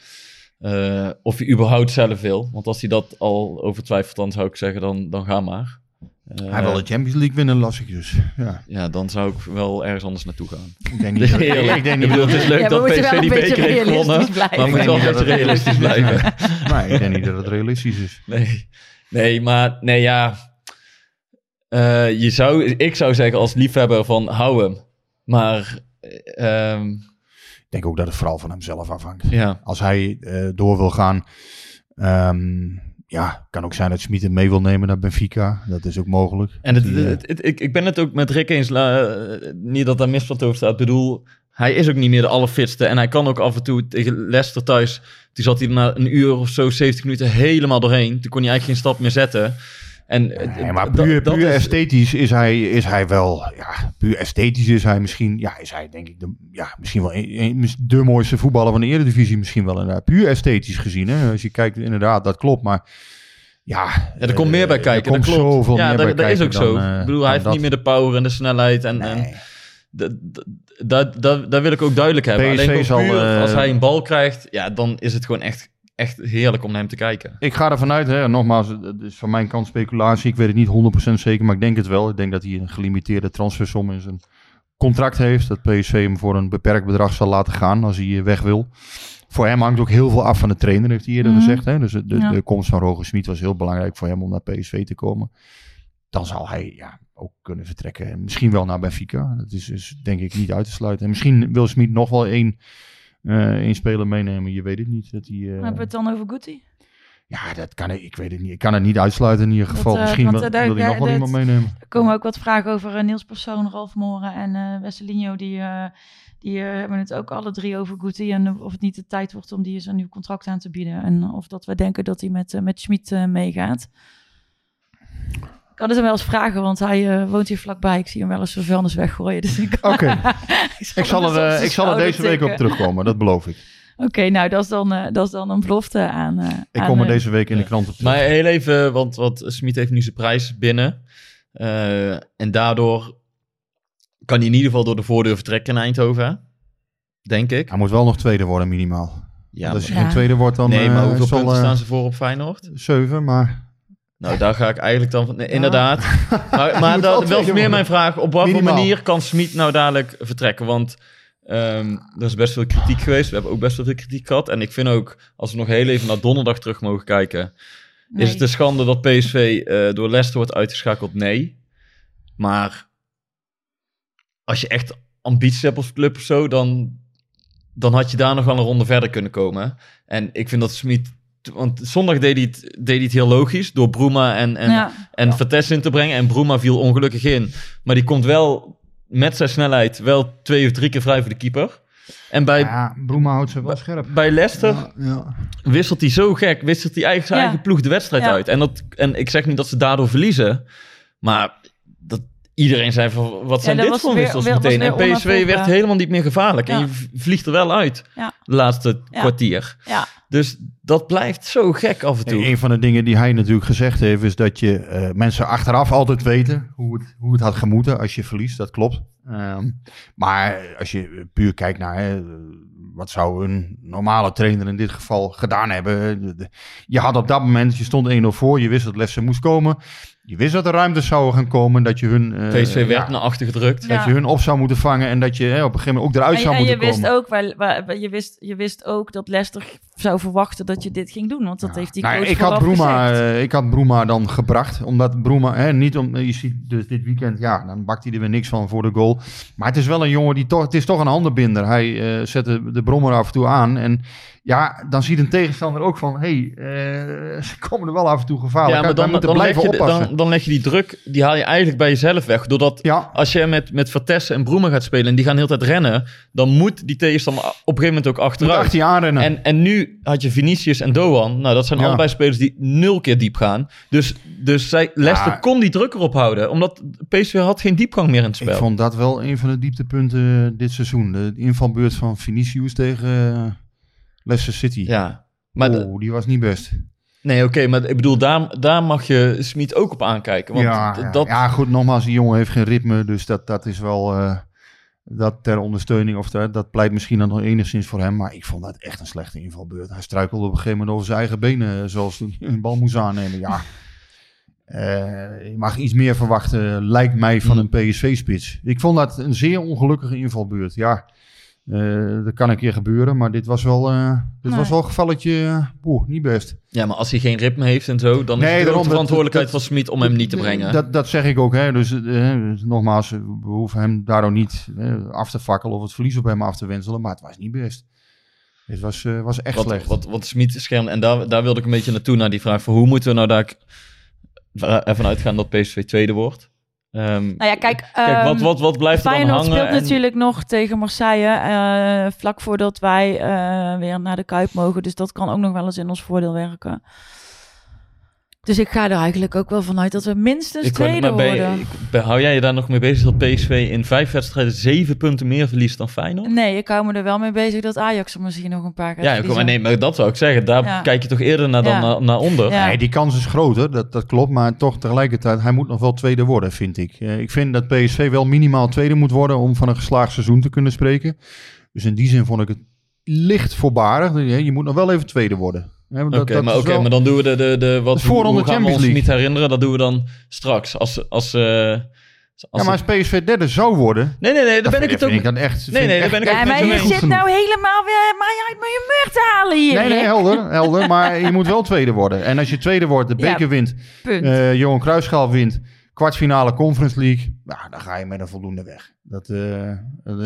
Eh, of hij überhaupt zelf wil. Want als hij dat al overtwijfelt, dan zou ik zeggen, dan, dan ga maar. Eh, hij wil de Champions League winnen, las ik dus. Ja, Ja, dan zou ik wel ergens anders naartoe gaan. ik denk niet ik denk Ik niet bedoel, dat, het is leuk Ja, dat PSV die beker heeft gewonnen. realistisch blijven. Maar we moeten wel Ik dat het- realistisch blijven. nee, ik denk niet dat het realistisch is. Nee, nee maar nee, ja. Eh, je zou, ik zou zeggen als liefhebber van hou hem. Maar eh, ehm, Ik denk ook dat het vooral van hemzelf afhangt. ja, Als hij eh, door wil gaan, ehm, ja, kan ook zijn dat Smit hem mee wil nemen naar Benfica. Dat is ook mogelijk. en het, Die, eh, het- het- ik, ik ben het ook met Rick eens. eh, niet dat daar misvat over staat. Ik bedoel, hij is ook niet meer de allerfitste. En hij kan ook af en toe tegen Leicester thuis. Toen zat hij na een uur of zo, 70 minuten helemaal doorheen. Toen kon hij eigenlijk geen stap meer zetten. En, eh, Nee, maar d- puur, dat puur is- esthetisch is hij, is hij wel, ja, puur esthetisch is hij misschien, ja, is hij denk ik de, ja, misschien wel de mooiste voetballer van de Eredivisie misschien wel inderdaad. Puur esthetisch gezien, hè. Als je kijkt, inderdaad, dat klopt, maar ja. Ja, er komt meer bij eh, kijken. Er komt dat klopt. zoveel ja, meer dat, bij dat is ook zo. dan, eh, ik bedoel, hij heeft dat. niet meer de power en de snelheid. En, en Nee. d- dat, dat, dat wil ik ook duidelijk hebben. Alleen zal, puur, eh, als hij een bal krijgt, ja, dan is het gewoon echt, echt heerlijk om naar hem te kijken. Ik ga ervan uit, hè, nogmaals, het is van mijn kant speculatie. Ik weet het niet 100% zeker, maar ik denk het wel. Ik denk dat hij een gelimiteerde transfersom in zijn contract heeft. Dat PSV hem voor een beperkt bedrag zal laten gaan als hij weg wil. Voor hem hangt ook heel veel af van de trainer, heeft hij eerder Mhm. gezegd. Hè? Dus de, de, Ja. de komst van Roger Smit was heel belangrijk voor hem om naar PSV te komen. Dan zal hij ja, ook kunnen vertrekken. En misschien wel naar Benfica. Dat is dus denk ik niet uit te sluiten. En misschien wil Smit nog wel één, eh één speler meenemen. Je weet het niet. Dat hij, eh, Hebben we het dan over Guti? ja, dat kan ik. Ik weet het niet. Ik kan het niet uitsluiten in ieder geval. eh, Misschien want, wil, eh, daar- wil nog wel iemand meenemen. Er komen ook wat vragen over eh, Niels Persoon, Ralf Moren en eh Wesselinho. Die, eh, die eh, hebben het ook alle drie over Guti. En of het niet de tijd wordt om die eens een nieuw contract aan te bieden. En of dat we denken dat hij met, eh, met Schmid eh, meegaat. Ik kan het hem wel eens vragen, want hij eh, woont hier vlakbij. Ik zie hem wel eens zijn vuilnis weggooien. Dus ik, Oké. ik Ik zal er, eh, ik zal er deze week op terugkomen. Dat beloof ik. Oké, nou dat is, dan, eh, dat is dan een belofte aan... eh, Ik aan, kom er eh, deze week in de krant op terug. Maar heel even, want, want Smit heeft nu zijn prijs binnen. Eh, en daardoor kan hij in ieder geval door de voordeur vertrekken in Eindhoven. Denk ik. Hij moet wel nog tweede worden minimaal. Ja, als je geen tweede wordt, dan nee, maar eh, hoeveel zal, punten eh, staan ze voor op Feyenoord? Zeven, maar... Nou, daar ga ik eigenlijk dan van... nee, Ja. inderdaad. Maar, maar dat, wel meer mijn vraag. Op wat voor Minimaal. manier kan Smit nou dadelijk vertrekken? Want ehm, er is best veel kritiek geweest. We hebben ook best wel veel kritiek gehad. En ik vind ook, als we nog heel even naar donderdag terug mogen kijken... nee. Is het een schande dat PSV eh, door Leicester wordt uitgeschakeld? Nee. Maar als je echt ambities hebt als club of zo, dan, dan had je daar nog wel een ronde verder kunnen komen. En ik vind dat Smit... Want zondag deed hij, het, deed hij het heel logisch door Bruma en, en, ja. en Vertes in te brengen. En Bruma viel ongelukkig in. Maar die komt wel met zijn snelheid wel twee of drie keer vrij voor de keeper. En bij, Ja, Broema houdt ze wel scherp. bij Leicester Ja, ja. wisselt hij zo gek. Wisselt hij eigenlijk zijn Ja. eigen ploeg de wedstrijd Ja. uit. En, dat, en ik zeg niet dat ze daardoor verliezen. Maar dat, iedereen zei van, wat zijn dit voor wissels meteen. En PSV werd helemaal niet meer gevaarlijk. En je vliegt er wel uit. Ja. De laatste Ja. kwartier. Ja. Dus dat blijft zo gek af en toe. En een van de dingen die hij natuurlijk gezegd heeft, is dat je eh, mensen achteraf altijd weten hoe het, hoe het had gemoeten als je verliest. Dat klopt. Ehm, maar als je puur kijkt naar hè, wat zou een normale trainer in dit geval gedaan hebben. De- de- Je had op dat moment, je stond 1-0 voor, je wist dat Lessen moest komen. Je wist dat er ruimtes zouden gaan komen, dat je hun, eh, PSV werd ja, naar achter gedrukt. Ja. dat je hun op zou moeten vangen en dat je hè, op een gegeven moment ook eruit En, zou en je moeten wist komen. ook, waar, waar- je, wist, je wist ook dat Leicester zou verwachten dat je dit ging doen. Want dat Ja. heeft die Nou, coach ik had Broema, gezegd. eh, ik had Broema dan gebracht, omdat Broema, hè, niet om, je ziet dus dit weekend, ja, dan bakt hij er weer niks van voor de goal. Maar het is wel een jongen die toch, het is toch een handenbinder. Hij eh, zet de, de brommer af en toe aan en ja, dan ziet een tegenstander ook van, hé, hey, eh, ze komen er wel af en toe gevaarlijk Ja, maar dan, dan, leg je, oppassen. dan, dan leg je die druk, die haal je eigenlijk bij jezelf weg. Doordat ja, als je met, met Vertessen en Broemen gaat spelen en die gaan de hele tijd rennen, dan moet die tegenstander op een gegeven moment ook moet achteruit. achter je aanrennen. En, en nu had je Vinicius en Doan. Nou, dat zijn Ja. allebei spelers die nul keer diep gaan. Dus, dus zij, Leicester Ja. kon die druk erop houden. Omdat PSV had geen diepgang meer in het ik spel. vond dat wel een van de dieptepunten dit seizoen. De invalbeurt van Vinicius tegen eh, Leicester City. Ja. Maar oh, die was niet best. nee, oké. maar ik bedoel, daar, daar mag je Smit ook op aankijken. Want ja, ja. dat... ja, goed, nogmaals, die jongen heeft geen ritme, dus dat, dat is wel eh, dat ter ondersteuning, of dat, dat pleit misschien dan nog enigszins voor hem, maar ik vond dat echt een slechte invalbeurt. Hij struikelde op een gegeven moment over zijn eigen benen, zoals toen hij een bal moest aannemen. Ja, Eh, je mag iets meer verwachten, lijkt mij, van een PSV-spits. Ik vond dat een zeer ongelukkige invalbeurt. Ja, eh, dat kan een keer gebeuren, maar dit was wel, eh, dit Nee. was wel een gevalletje, eh, oeh, niet best. Ja, maar als hij geen ritme heeft en zo, dan is het daarom, de verantwoordelijkheid dat- van Smit om hem niet te brengen. Dat, dat zeg ik ook. Hè. Dus eh, nogmaals, we hoeven hem daardoor niet eh, af te fakkelen of het verlies op hem af te wenselen. Maar het was niet best. Het was, eh, was echt wat, slecht. Wat, wat Smit scherm. En daar, daar wilde ik een beetje naartoe, naar die vraag van hoe moeten we nou daar ervan uitgaan dat PSV tweede wordt? Ehm, Nou ja, kijk, kijk wat, ehm, wat, wat blijft er dan Feyenoord hangen? speelt En- natuurlijk nog tegen Marseille, eh, vlak voordat wij eh, weer naar de Kuip mogen. Dus dat kan ook nog wel eens in ons voordeel werken. Dus ik ga er eigenlijk ook wel vanuit dat we minstens Ik tweede maar worden. ik- hou jij je daar nog mee bezig dat PSV in vijf wedstrijden zeven punten meer verliest dan Feyenoord? Nee, ik hou me er wel mee bezig dat Ajax er misschien nog een paar gaat Ja, verliezen. maar nee, maar dat zou ik zeggen. Daar Ja. kijk je toch eerder naar dan Ja. naar, naar onder. Ja. Nee, die kans is groter, dat, dat klopt. Maar toch tegelijkertijd, hij moet nog wel tweede worden, vind ik. Eh, ik vind dat PSV wel minimaal tweede moet worden om van een geslaagd seizoen te kunnen spreken. Dus in die zin vond ik het licht voorbarig. Je moet nog wel even tweede worden. Oké, dat- dat maar, wel- maar dan doen we de, de, de wat De voorronde hoe gaan we Champions ons League. niet herinneren? Dat doen we dan straks. Als, als, eh, als ja, maar als PSV derde zou worden, Nee, nee, nee, daar dan ben ik het ook... ik dat echt, Nee, nee, daar ben ik ook Ja, maar je je zit nou helemaal weer maar uit je mur te halen hier. Nee, nee, helder, helder. Maar je moet wel tweede worden. En als je tweede wordt, de Ja. beker wint, eh Johan Cruijffschaal wint, kwartfinale Conference League, ja, dan ga je met een voldoende weg. Dat eh,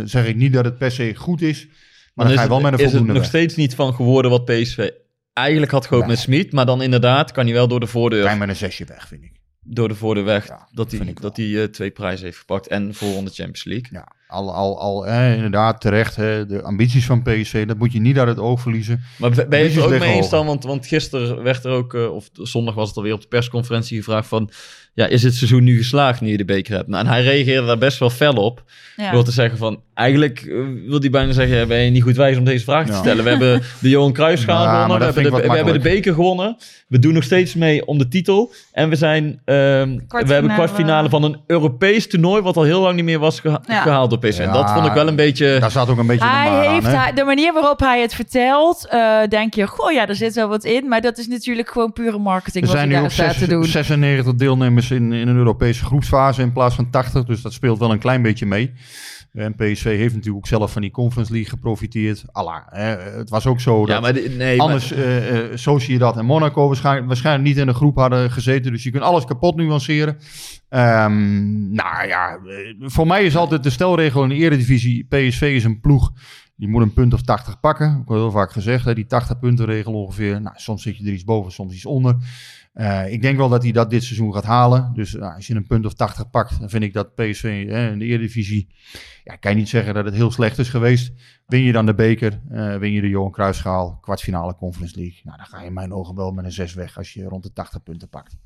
zeg ik niet dat het per se goed is, maar dan, is ga je wel het- met een is het voldoende nog weg. steeds niet van geworden wat PSV eigenlijk had gehoopt met Smit. Maar dan inderdaad kan hij wel door de voordeur, je met een zesje weg, vind ik. door de voordeur weg Ja, dat hij, dat hij eh, twee prijzen heeft gepakt. En voorronde Champions League. Ja, al, al, al eh, inderdaad terecht, hè, de ambities van PSV, dat moet je niet uit het oog verliezen. Maar ben je het er ook mee eens dan? Want, want gisteren werd er ook, eh, of zondag was het alweer op de persconferentie gevraagd van... Ja, is het seizoen nu geslaagd nu je de beker hebt? Nou, en hij reageerde daar best wel fel op. Ja. Door te zeggen van, eigenlijk eh, wil hij bijna zeggen, ben je niet goed wijs om deze vraag te Ja. stellen. We hebben de Johan Cruijffschaal Ja, gewonnen, we hebben, de, we wat hebben de beker gewonnen. We doen nog steeds mee om de titel. En we zijn, ehm, we hebben kwartfinale van een Europees toernooi, wat al heel lang niet meer was geha- Ja. gehaald door PSV. En Ja, dat vond ik wel een beetje... Daar zat ook een beetje Hij heeft hij- de manier waarop hij het vertelt, eh, denk je, goh ja, er zit wel wat in. Maar dat is natuurlijk gewoon pure marketing Er wat zijn hij nu daar ook staat zes- te doen. 96 deelnemers in, in een Europese groepsfase in plaats van 80. Dus dat speelt wel een klein beetje mee. En PSV heeft natuurlijk ook zelf van die Conference League geprofiteerd. Allah, hè. Het was ook zo dat ja, maar de- nee, maar- anders eh eh Sociedad en Monaco waarschijnlijk, waarschijnlijk niet in de groep hadden gezeten. Dus je kunt alles kapot nuanceren. Ehm, nou ja, eh, voor mij is altijd de stelregel in de eredivisie. PSV is een ploeg, die moet een punt of 80 pakken. Ik heb heel vaak gezegd, hè, die 80 punten regel ongeveer. Nou, soms zit je er iets boven, soms iets onder. Eh, ik denk wel dat hij dat dit seizoen gaat halen. Dus nou, als je een punt of 80 pakt, dan vind ik dat PSV hè, in de Eredivisie... Ja, kan je niet zeggen dat het heel slecht is geweest. Win je dan de beker, eh, win je de Johan Cruijffschaal, kwartfinale Conference League. Nou, dan ga je in mijn ogen wel met een 6 weg als je rond de 80 punten pakt.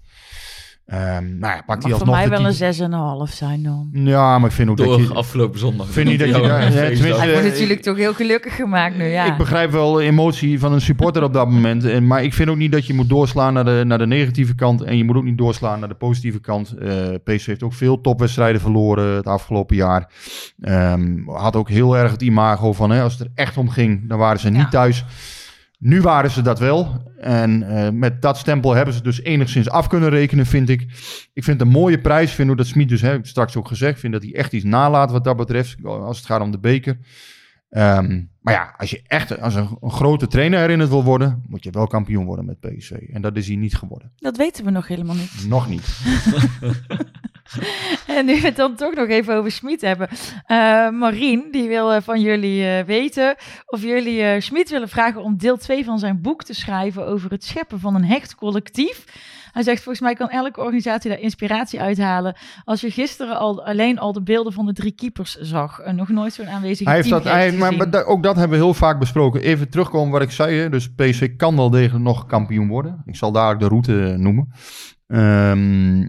Ehm nou ja, pakt hij Mag voor alsnog mij wel een 6,5 zijn dan. Ja, maar ik vind ook dat je... afgelopen zondag. vind niet dat je- Ja, ja. Hij Eh, wordt natuurlijk toch heel gelukkig gemaakt nu, ja. Ik begrijp wel de emotie van een supporter op dat moment. En, maar ik vind ook niet dat je moet doorslaan naar de, naar de negatieve kant. En je moet ook niet doorslaan naar de positieve kant. Eh PSV heeft ook veel topwedstrijden verloren het afgelopen jaar. Ehm, had ook heel erg het imago van hè, als het er echt om ging, dan waren ze niet Ja. thuis. Nu waren ze dat wel. En eh, met dat stempel hebben ze dus enigszins af kunnen rekenen, vind ik. Ik vind het een mooie prijs. Ik vind ook dat Smit dus, hè, heb ik straks ook gezegd, vind dat hij echt iets nalaat wat dat betreft. Als het gaat om de beker. Ehm, maar ja, als je echt als een, een grote trainer herinnerd wil worden, moet je wel kampioen worden met PSV. En dat is hij niet geworden. Dat weten we nog helemaal niet. Nog niet. En nu we het dan toch nog even over Schmid hebben. Eh Marien, die wil eh, van jullie eh, weten of jullie eh Schmid willen vragen om deel 2 van zijn boek te schrijven over het scheppen van een hecht collectief. Hij zegt, volgens mij kan elke organisatie daar inspiratie uithalen. Als je gisteren al alleen al de beelden van de drie keepers zag. En nog nooit zo'n aanwezige Hij heeft dat, hij, maar, ook dat hebben we heel vaak besproken. Even terugkomen wat ik zei. Dus PSV kan wel degelijk nog kampioen worden. Ik zal daar de route noemen. Ehm,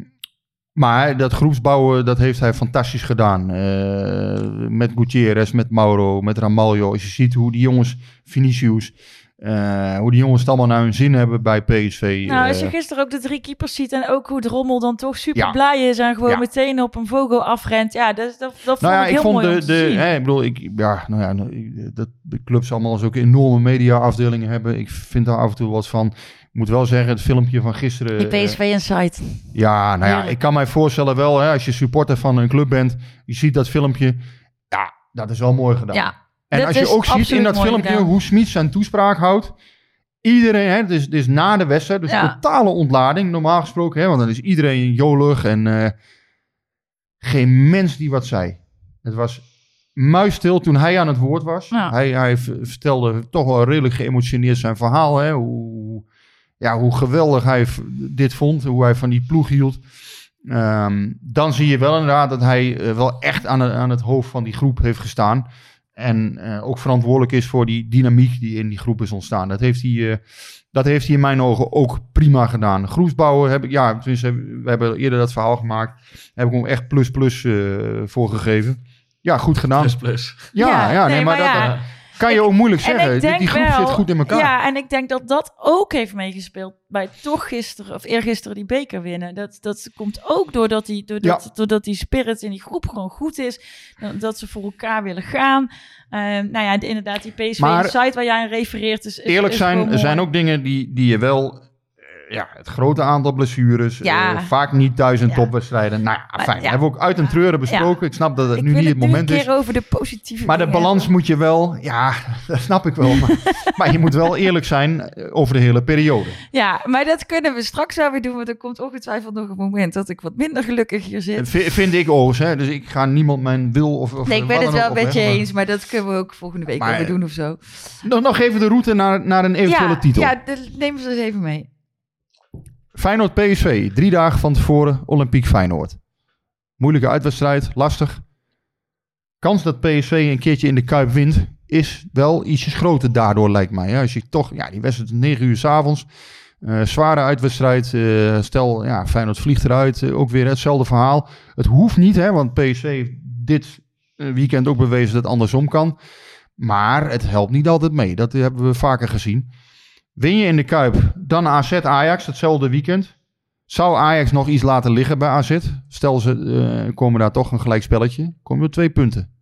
maar dat groepsbouwen, dat heeft hij fantastisch gedaan. Eh, met Gutierrez, met Mauro, met Ramaljo. Als je ziet hoe die jongens, Vinicius, eh, hoe die jongens het allemaal naar hun zin hebben bij PSV. Nou, als je eh, gisteren ook de drie keepers ziet en ook hoe Drommel dan toch super Ja. blij is en gewoon Ja. meteen op een vogel afrent. Ja, dat, dat, dat vond Nou ja, ik ik heel vond mooi om de, te de zien. hè, ik bedoel, ik, ja, nou ja, dat de clubs allemaal zulke enorme mediaafdelingen hebben. Ik vind daar af en toe wat van. Ik moet wel zeggen, het filmpje van gisteren. Die eh, PSV Insight. ja, nou ja, Heerlijk. ik kan mij voorstellen wel, hè, als je supporter van een club bent, je ziet dat filmpje. Ja, dat is wel mooi gedaan. Ja, en als je ook ziet in dat filmpje gedaan. hoe Smit zijn toespraak houdt. Iedereen, hè, het, is, het is na de wedstrijd, dus Ja. totale ontlading, normaal gesproken. Hè, want dan is iedereen jolig en eh, geen mens die wat zei. Het was muisstil toen hij aan het woord was. Ja. Hij, hij vertelde toch wel redelijk geëmotioneerd zijn verhaal. Hè, hoe, ja, hoe geweldig hij dit vond, hoe hij van die ploeg hield. Ehm, dan zie je wel inderdaad dat hij eh, wel echt aan, het- aan het hoofd van die groep heeft gestaan. En eh, ook verantwoordelijk is voor die dynamiek die in die groep is ontstaan. Dat heeft hij, eh, dat heeft hij in mijn ogen ook prima gedaan. Groepsbouwen heb ik, ja, tenminste, we hebben eerder dat verhaal gemaakt. Heb ik hem echt plus plus eh, voor gegeven. Ja, goed gedaan. Plus, plus. Ja, ja, Ja, nee, nee, maar, maar dat ja. Kan je ook moeilijk En zeggen. Die, die groep wel- zit goed in elkaar. Ja, en ik denk dat dat ook heeft meegespeeld bij toch gisteren of eergisteren die beker winnen. Dat, dat komt ook doordat die, doordat, Ja. doordat die spirit in die groep gewoon goed is. Dat- ze voor elkaar willen gaan. Eh, nou ja, de- inderdaad, die PSV Maar- site waar jij aan refereert. Is, is, Eerlijk is zijn, er zijn ook dingen die, die je wel... eh, Ja, het grote aantal blessures. Ja. eh, vaak niet thuis in Ja. topwedstrijden. Nou ja, fijn. ja. Hebben we ook uit en treuren besproken. Ik snap dat het Ik nu wil niet het moment is. een keer over de positieve Maar de balans hebben. moet je wel... Ja, dat snap ik wel. Maar, maar je moet wel eerlijk zijn eh, over de hele periode. Ja, maar dat kunnen we straks wel weer doen. Want er komt ongetwijfeld nog een moment dat ik wat minder gelukkig hier zit. V- vind ik overigens. Hè? Dus ik ga niemand mijn wil of... of Nee, ik ben het wel ook een beetje eens. Maar dat kunnen we ook volgende week Maar- weer doen of zo. Nog, nog even de route naar, naar een eventuele titel. Ja, de- neem ze eens even mee. Feyenoord PSV, drie dagen van tevoren Olympiek Feyenoord. Moeilijke uitwedstrijd, lastig. Kans dat PSV een keertje in de Kuip wint, is wel ietsjes groter daardoor lijkt mij. hè. Als je toch, ja, die wedstrijd is 9 uur 's avonds. Eh, zware uitwedstrijd. eh, stel, ja, Feyenoord vliegt eruit. eh, ook weer hetzelfde verhaal. Het hoeft niet, hè, want PSV heeft dit weekend ook bewezen dat het andersom kan. Maar het helpt niet altijd mee. Dat hebben we vaker gezien. Win je in de Kuip, dan AZ Ajax, hetzelfde weekend. Zou Ajax nog iets laten liggen bij AZ? Stel ze eh, komen daar toch een gelijkspelletje. Komen er twee punten.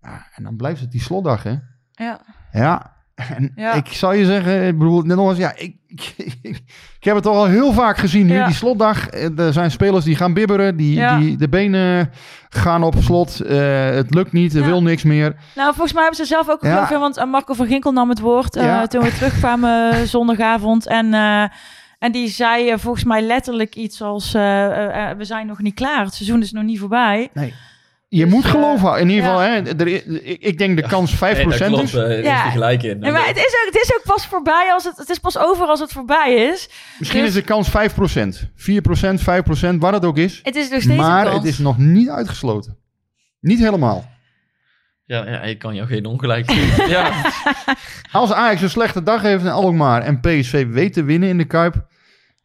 Ja, en dan blijft het die slotdag, hè? Ja. Ja. En Ja. ik zal je zeggen, ik bedoel, net nog eens, ja, ik, ik, ik heb het toch al heel vaak gezien nu, Ja. die slotdag. Er zijn spelers die gaan bibberen, die, Ja. die de benen gaan op slot. Eh, het lukt niet, er wil niks meer. Nou, volgens mij hebben ze zelf ook geloof ik, want eh, Marco van Ginkel nam het woord eh, toen we terugkwamen zondagavond. En, En die zei volgens mij letterlijk iets als... we zijn nog niet klaar, het seizoen is nog niet voorbij. Je Dus, moet eh, geloven. In ieder ja. geval, hè, er, ik, denk de kans 5% Nee, dat klopt, is. eh, is Ja. gelijk in. Nee, maar het is, ook, het is ook pas voorbij als het... Het is pas over als het voorbij is. Misschien dus- is de kans 5%. 4%, 5%, waar het ook is. Het is nog steeds Maar een kans. het is nog niet uitgesloten. Niet helemaal. Ja, ja, ik kan jou geen ongelijk geven. ja. Als Ajax een slechte dag heeft in Alkmaar en PSV weet te winnen in de Kuip...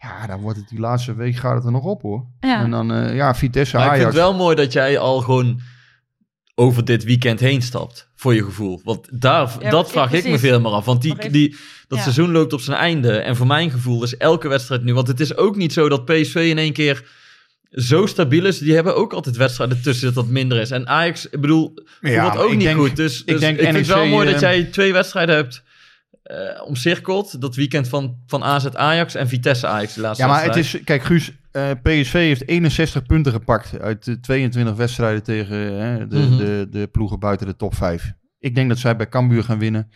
Ja, dan wordt het die laatste week gaat het er nog op hoor. Ja. En dan, eh, ja, Vitesse, Maar ik vind Ajax. het wel mooi dat jij al gewoon over dit weekend heen stapt, voor je gevoel. Want daar, Ja, dat vraag ik me veel meer af. Want die, even- die, dat ja. seizoen loopt op zijn einde. En voor mijn gevoel is elke wedstrijd nu... Want het is ook niet zo dat PSV in één keer zo stabiel is. Die hebben ook altijd wedstrijden tussen dat minder is. En Ajax, ik bedoel, Ja, ook niet denk- goed. Dus, ik dus ik, denk vind het wel mooi dat eh, jij twee wedstrijden hebt eh omcirkeld. Dat weekend van, van AZ Ajax en Vitesse Ajax, de laatste Ja, maar het is... Kijk, Guus, eh, PSV heeft 61 punten gepakt uit de 22 wedstrijden tegen hè, de, Mhm. de, de ploegen buiten de top 5. Ik denk dat zij bij Cambuur gaan winnen.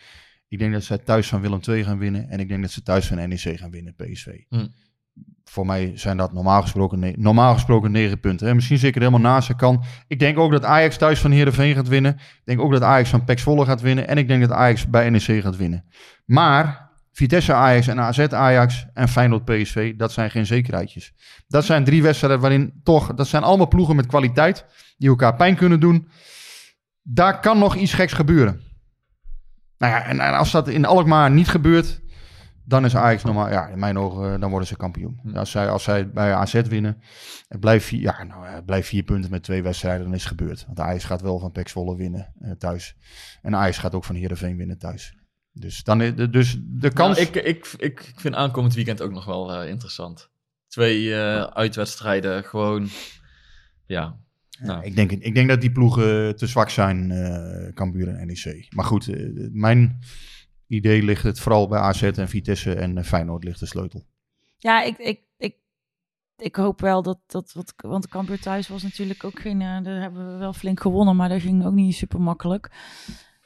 Ik denk dat zij thuis van Willem II gaan winnen. En ik denk dat ze thuis van NEC gaan winnen, PSV. Mhm. Voor mij zijn dat normaal gesproken, normaal gesproken 9 punten. Hè. Misschien zeker helemaal naast ze kan. Ik denk ook dat Ajax thuis van Heerenveen gaat winnen. Ik denk ook dat Ajax van PEC Zwolle gaat winnen. En ik denk dat Ajax bij NEC gaat winnen. Maar Vitesse Ajax en AZ Ajax en Feyenoord PSV, dat zijn geen zekerheidjes. Dat zijn drie wedstrijden waarin toch, dat zijn allemaal ploegen met kwaliteit, die elkaar pijn kunnen doen. Daar kan nog iets geks gebeuren. Nou ja, en, en als dat in Alkmaar niet gebeurt, dan is Ajax normaal, ja, in mijn ogen, eh, dan worden ze kampioen. Als zij, als zij bij AZ winnen, het blijft vier, ja, nou, het blijft vier punten met twee wedstrijden, dan is het gebeurd. Want Ajax gaat wel van PEC Zwolle winnen eh, thuis. En Ajax gaat ook van Heerenveen winnen thuis. Dus, dan, is- dus de kans... Nou, ik, ik, ik, ik vind aankomend weekend ook nog wel eh, interessant. Twee uitwedstrijden, gewoon... Ja, nou, Ik denk, ik denk dat die ploegen te zwak zijn, eh Cambuur en NEC. Maar goed, mijn idee ligt het vooral bij AZ en Vitesse en eh, Feyenoord ligt de sleutel. Ja, ik, ik, ik, ik hoop wel dat, dat wat, want Cambuur thuis was natuurlijk ook geen, eh, daar hebben we wel flink gewonnen, maar dat ging ook niet super makkelijk.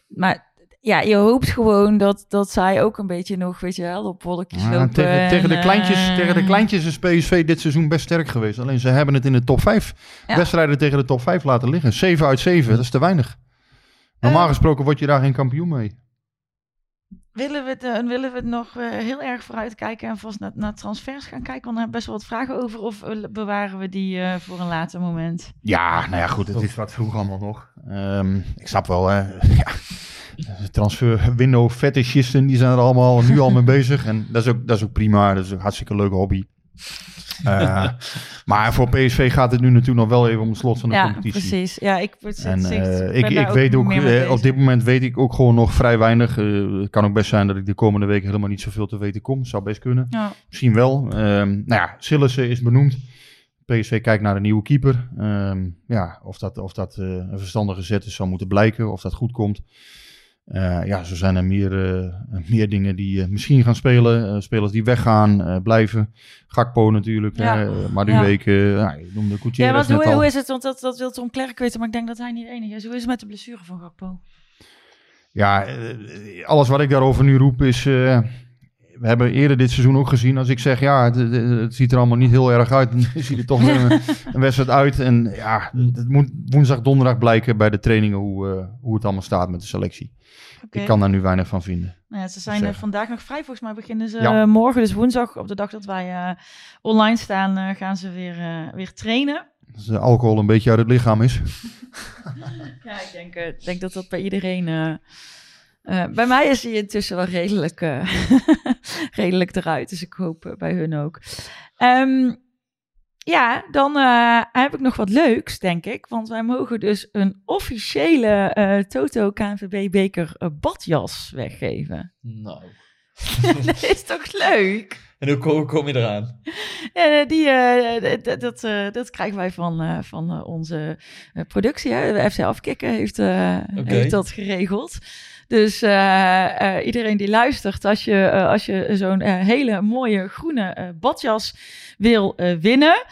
Maar ja, je hoopt gewoon dat, dat zij ook een beetje nog, weet je wel, op wolkjes Ja, lopen. tegen, tegen, de en, kleintjes, eh, tegen de kleintjes is PSV dit seizoen best sterk geweest. Alleen ze hebben het in de top 5 Ja. wedstrijden tegen de top 5 laten liggen. 7 uit 7, dat is te weinig. Normaal Eh. gesproken word je daar geen kampioen mee. Willen we, het, eh, willen we het nog eh, heel erg vooruit kijken en vast naar, naar transfers gaan kijken? Want daar best wel wat vragen over. Of eh, bewaren we die voor een later moment? Ja, nou ja, goed, het is wat vroeg allemaal nog. Ehm, ik snap wel, hè. Ja, transfer window fetishisten, die zijn er allemaal nu al mee bezig. En dat is ook, dat is ook prima, dat is een hartstikke leuke hobby. Eh, maar voor PSV gaat het nu natuurlijk nog wel even om het slot van de ja, competitie. precies. Ja, ik, ik, En ik, eh, ik, weet ook, eh, op dit moment weet ik ook gewoon nog vrij weinig. Het kan ook best zijn dat ik de komende weken helemaal niet zoveel te weten kom. Zou best kunnen. Ja. Misschien wel. Ehm nou ja, Sillissen is benoemd. PSV kijkt naar een nieuwe keeper. Ehm, ja, of dat, of dat een verstandige zet is, zal moeten blijken. Of dat goed komt. Eh, ja, zo zijn er meer, eh, meer dingen die eh, misschien gaan spelen. Spelers die weggaan, blijven. Gakpo natuurlijk. Ja. Ja. maar die Ja. week, ja, je noemde Ja, want net hoe, hoe is het? Want dat, dat wil Tom Klerk weten, maar ik denk dat hij niet de enige is. Hoe is het met de blessure van Gakpo? Ja, alles wat ik daarover nu roep is... eh, we hebben eerder dit seizoen ook gezien. Als ik zeg, ja, het, ziet er allemaal niet heel erg uit. Dan ziet er toch een, een wedstrijd uit. En ja, het moet woensdag, donderdag blijken bij de trainingen hoe, eh, hoe het allemaal staat met de selectie. Ik kan daar nu weinig van vinden. Nou ja, ze zijn eh, zeggen. vandaag nog vrij. Volgens mij beginnen ze Ja. eh, morgen, dus woensdag, op de dag dat wij eh, online staan, eh, gaan ze weer, eh, weer trainen. Als de alcohol een beetje uit het lichaam is. Ja, ik denk, eh, ik denk dat dat bij iedereen... eh, bij mij is hij intussen wel redelijk, eh, redelijk eruit, dus ik hoop eh, bij hun ook. Ehm, ja, dan heb ik nog wat leuks, denk ik. Want wij mogen dus een officiële Toto KNVB beker badjas weggeven. nou. dat is toch leuk? En hoe kom, hoe kom je eraan? Ja, die, dat, dat krijgen wij van, van onze productie. Hè. De FC Afkikken heeft, heeft dat geregeld. Dus eh, eh, iedereen die luistert, als je, eh, als je zo'n hele mooie groene badjas wil winnen,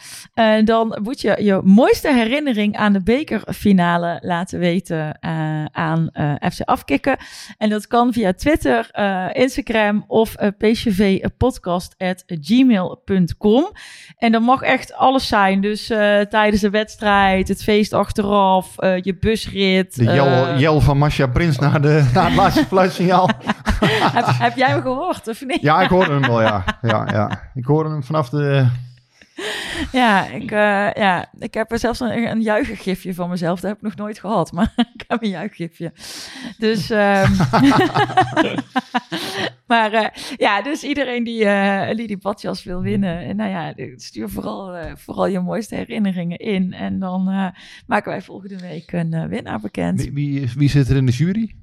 dan moet je je mooiste herinnering aan de bekerfinale laten weten aan FC Afkikken. En dat kan via Twitter, Instagram of pcvpodcast.gmail.com. En dat mag echt alles zijn. Dus tijdens de wedstrijd, het feest achteraf, je busrit. De jel, jel van Masha Prins naar, de, het laatste fluitsignaal. heb, heb jij hem gehoord of niet? Ja, ik hoorde hem wel, ja. ja, ja. Ik hoorde hem vanaf de... Ja, ik, eh, ja, ik heb er zelfs een, een juichgifje van mezelf. Dat heb ik nog nooit gehad, maar ik heb een juichgifje. Dus, ehm, maar eh, ja, dus iedereen die, eh, die die badjas wil winnen, en nou ja, stuur vooral, eh, vooral je mooiste herinneringen in. En dan eh, maken wij volgende week een winnaar bekend. Wie, wie, wie zit er in de jury?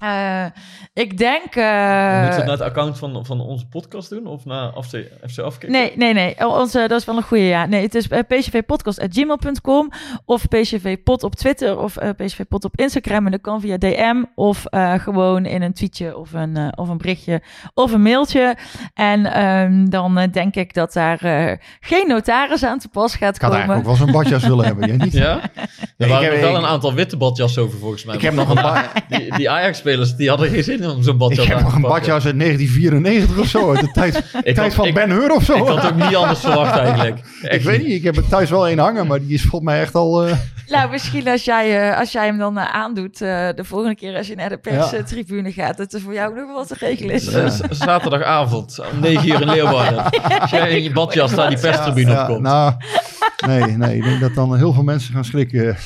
Eh, ik denk... Moeten we eh, het naar het account van, van onze podcast doen? Of naar FC, FC Afkikken? Nee, nee, nee. Oh, Onze, dat is wel een goede, ja. Nee, het is uh, pcvpodcast.gmail.com of pcvpod op Twitter of uh, pcvpod op Instagram. En dat kan via DM of uh, gewoon in een tweetje of een, uh, of een berichtje of een mailtje. En um, dan uh, denk ik dat daar uh, geen notaris aan te pas gaat ik had komen. Ik ook wel zo'n badjas willen hebben, jij niet? Ja? Er waren nog wel een aantal witte badjassen over volgens mij. Ik heb nog een ba- Die, die Ajax-spelers die hadden geen zin om zo'n badjas Ik heb nog een badjas uit 1994 of zo, uit de tijd, tijd had, van ik, Ben Hur of zo. Ik had ook niet anders verwacht eigenlijk. Echt ik weet niet, ik heb er thuis wel één hangen, maar die is volgens mij echt al... Uh... Nou, misschien als jij, uh, als jij hem dan uh, aandoet, uh, de volgende keer als je naar de perstribune ja. gaat, dat er voor jou nog wel te regelen is. Ja. Zaterdagavond om 9 uur in Leeuwarden. als jij in je badjas naar die perstribune ja, opkomt. Nou, nee, nee, ik denk dat dan heel veel mensen gaan schrikken.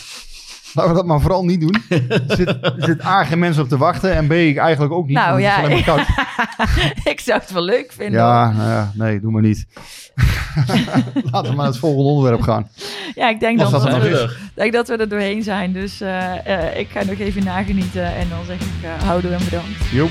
Laten we dat maar vooral niet doen. Er zit, er zit A, geen mensen op te wachten. En B, ik eigenlijk ook niet. Nou ja, ik zou het wel leuk vinden. Ja, nou ja nee, doe maar niet. Laten we maar naar het volgende onderwerp gaan. Ja, ik denk, dat, dat, we, denk dat we er doorheen zijn. Dus uh, uh, ik ga nog even nagenieten. En dan zeg ik uh, houdoe en bedankt. Joep.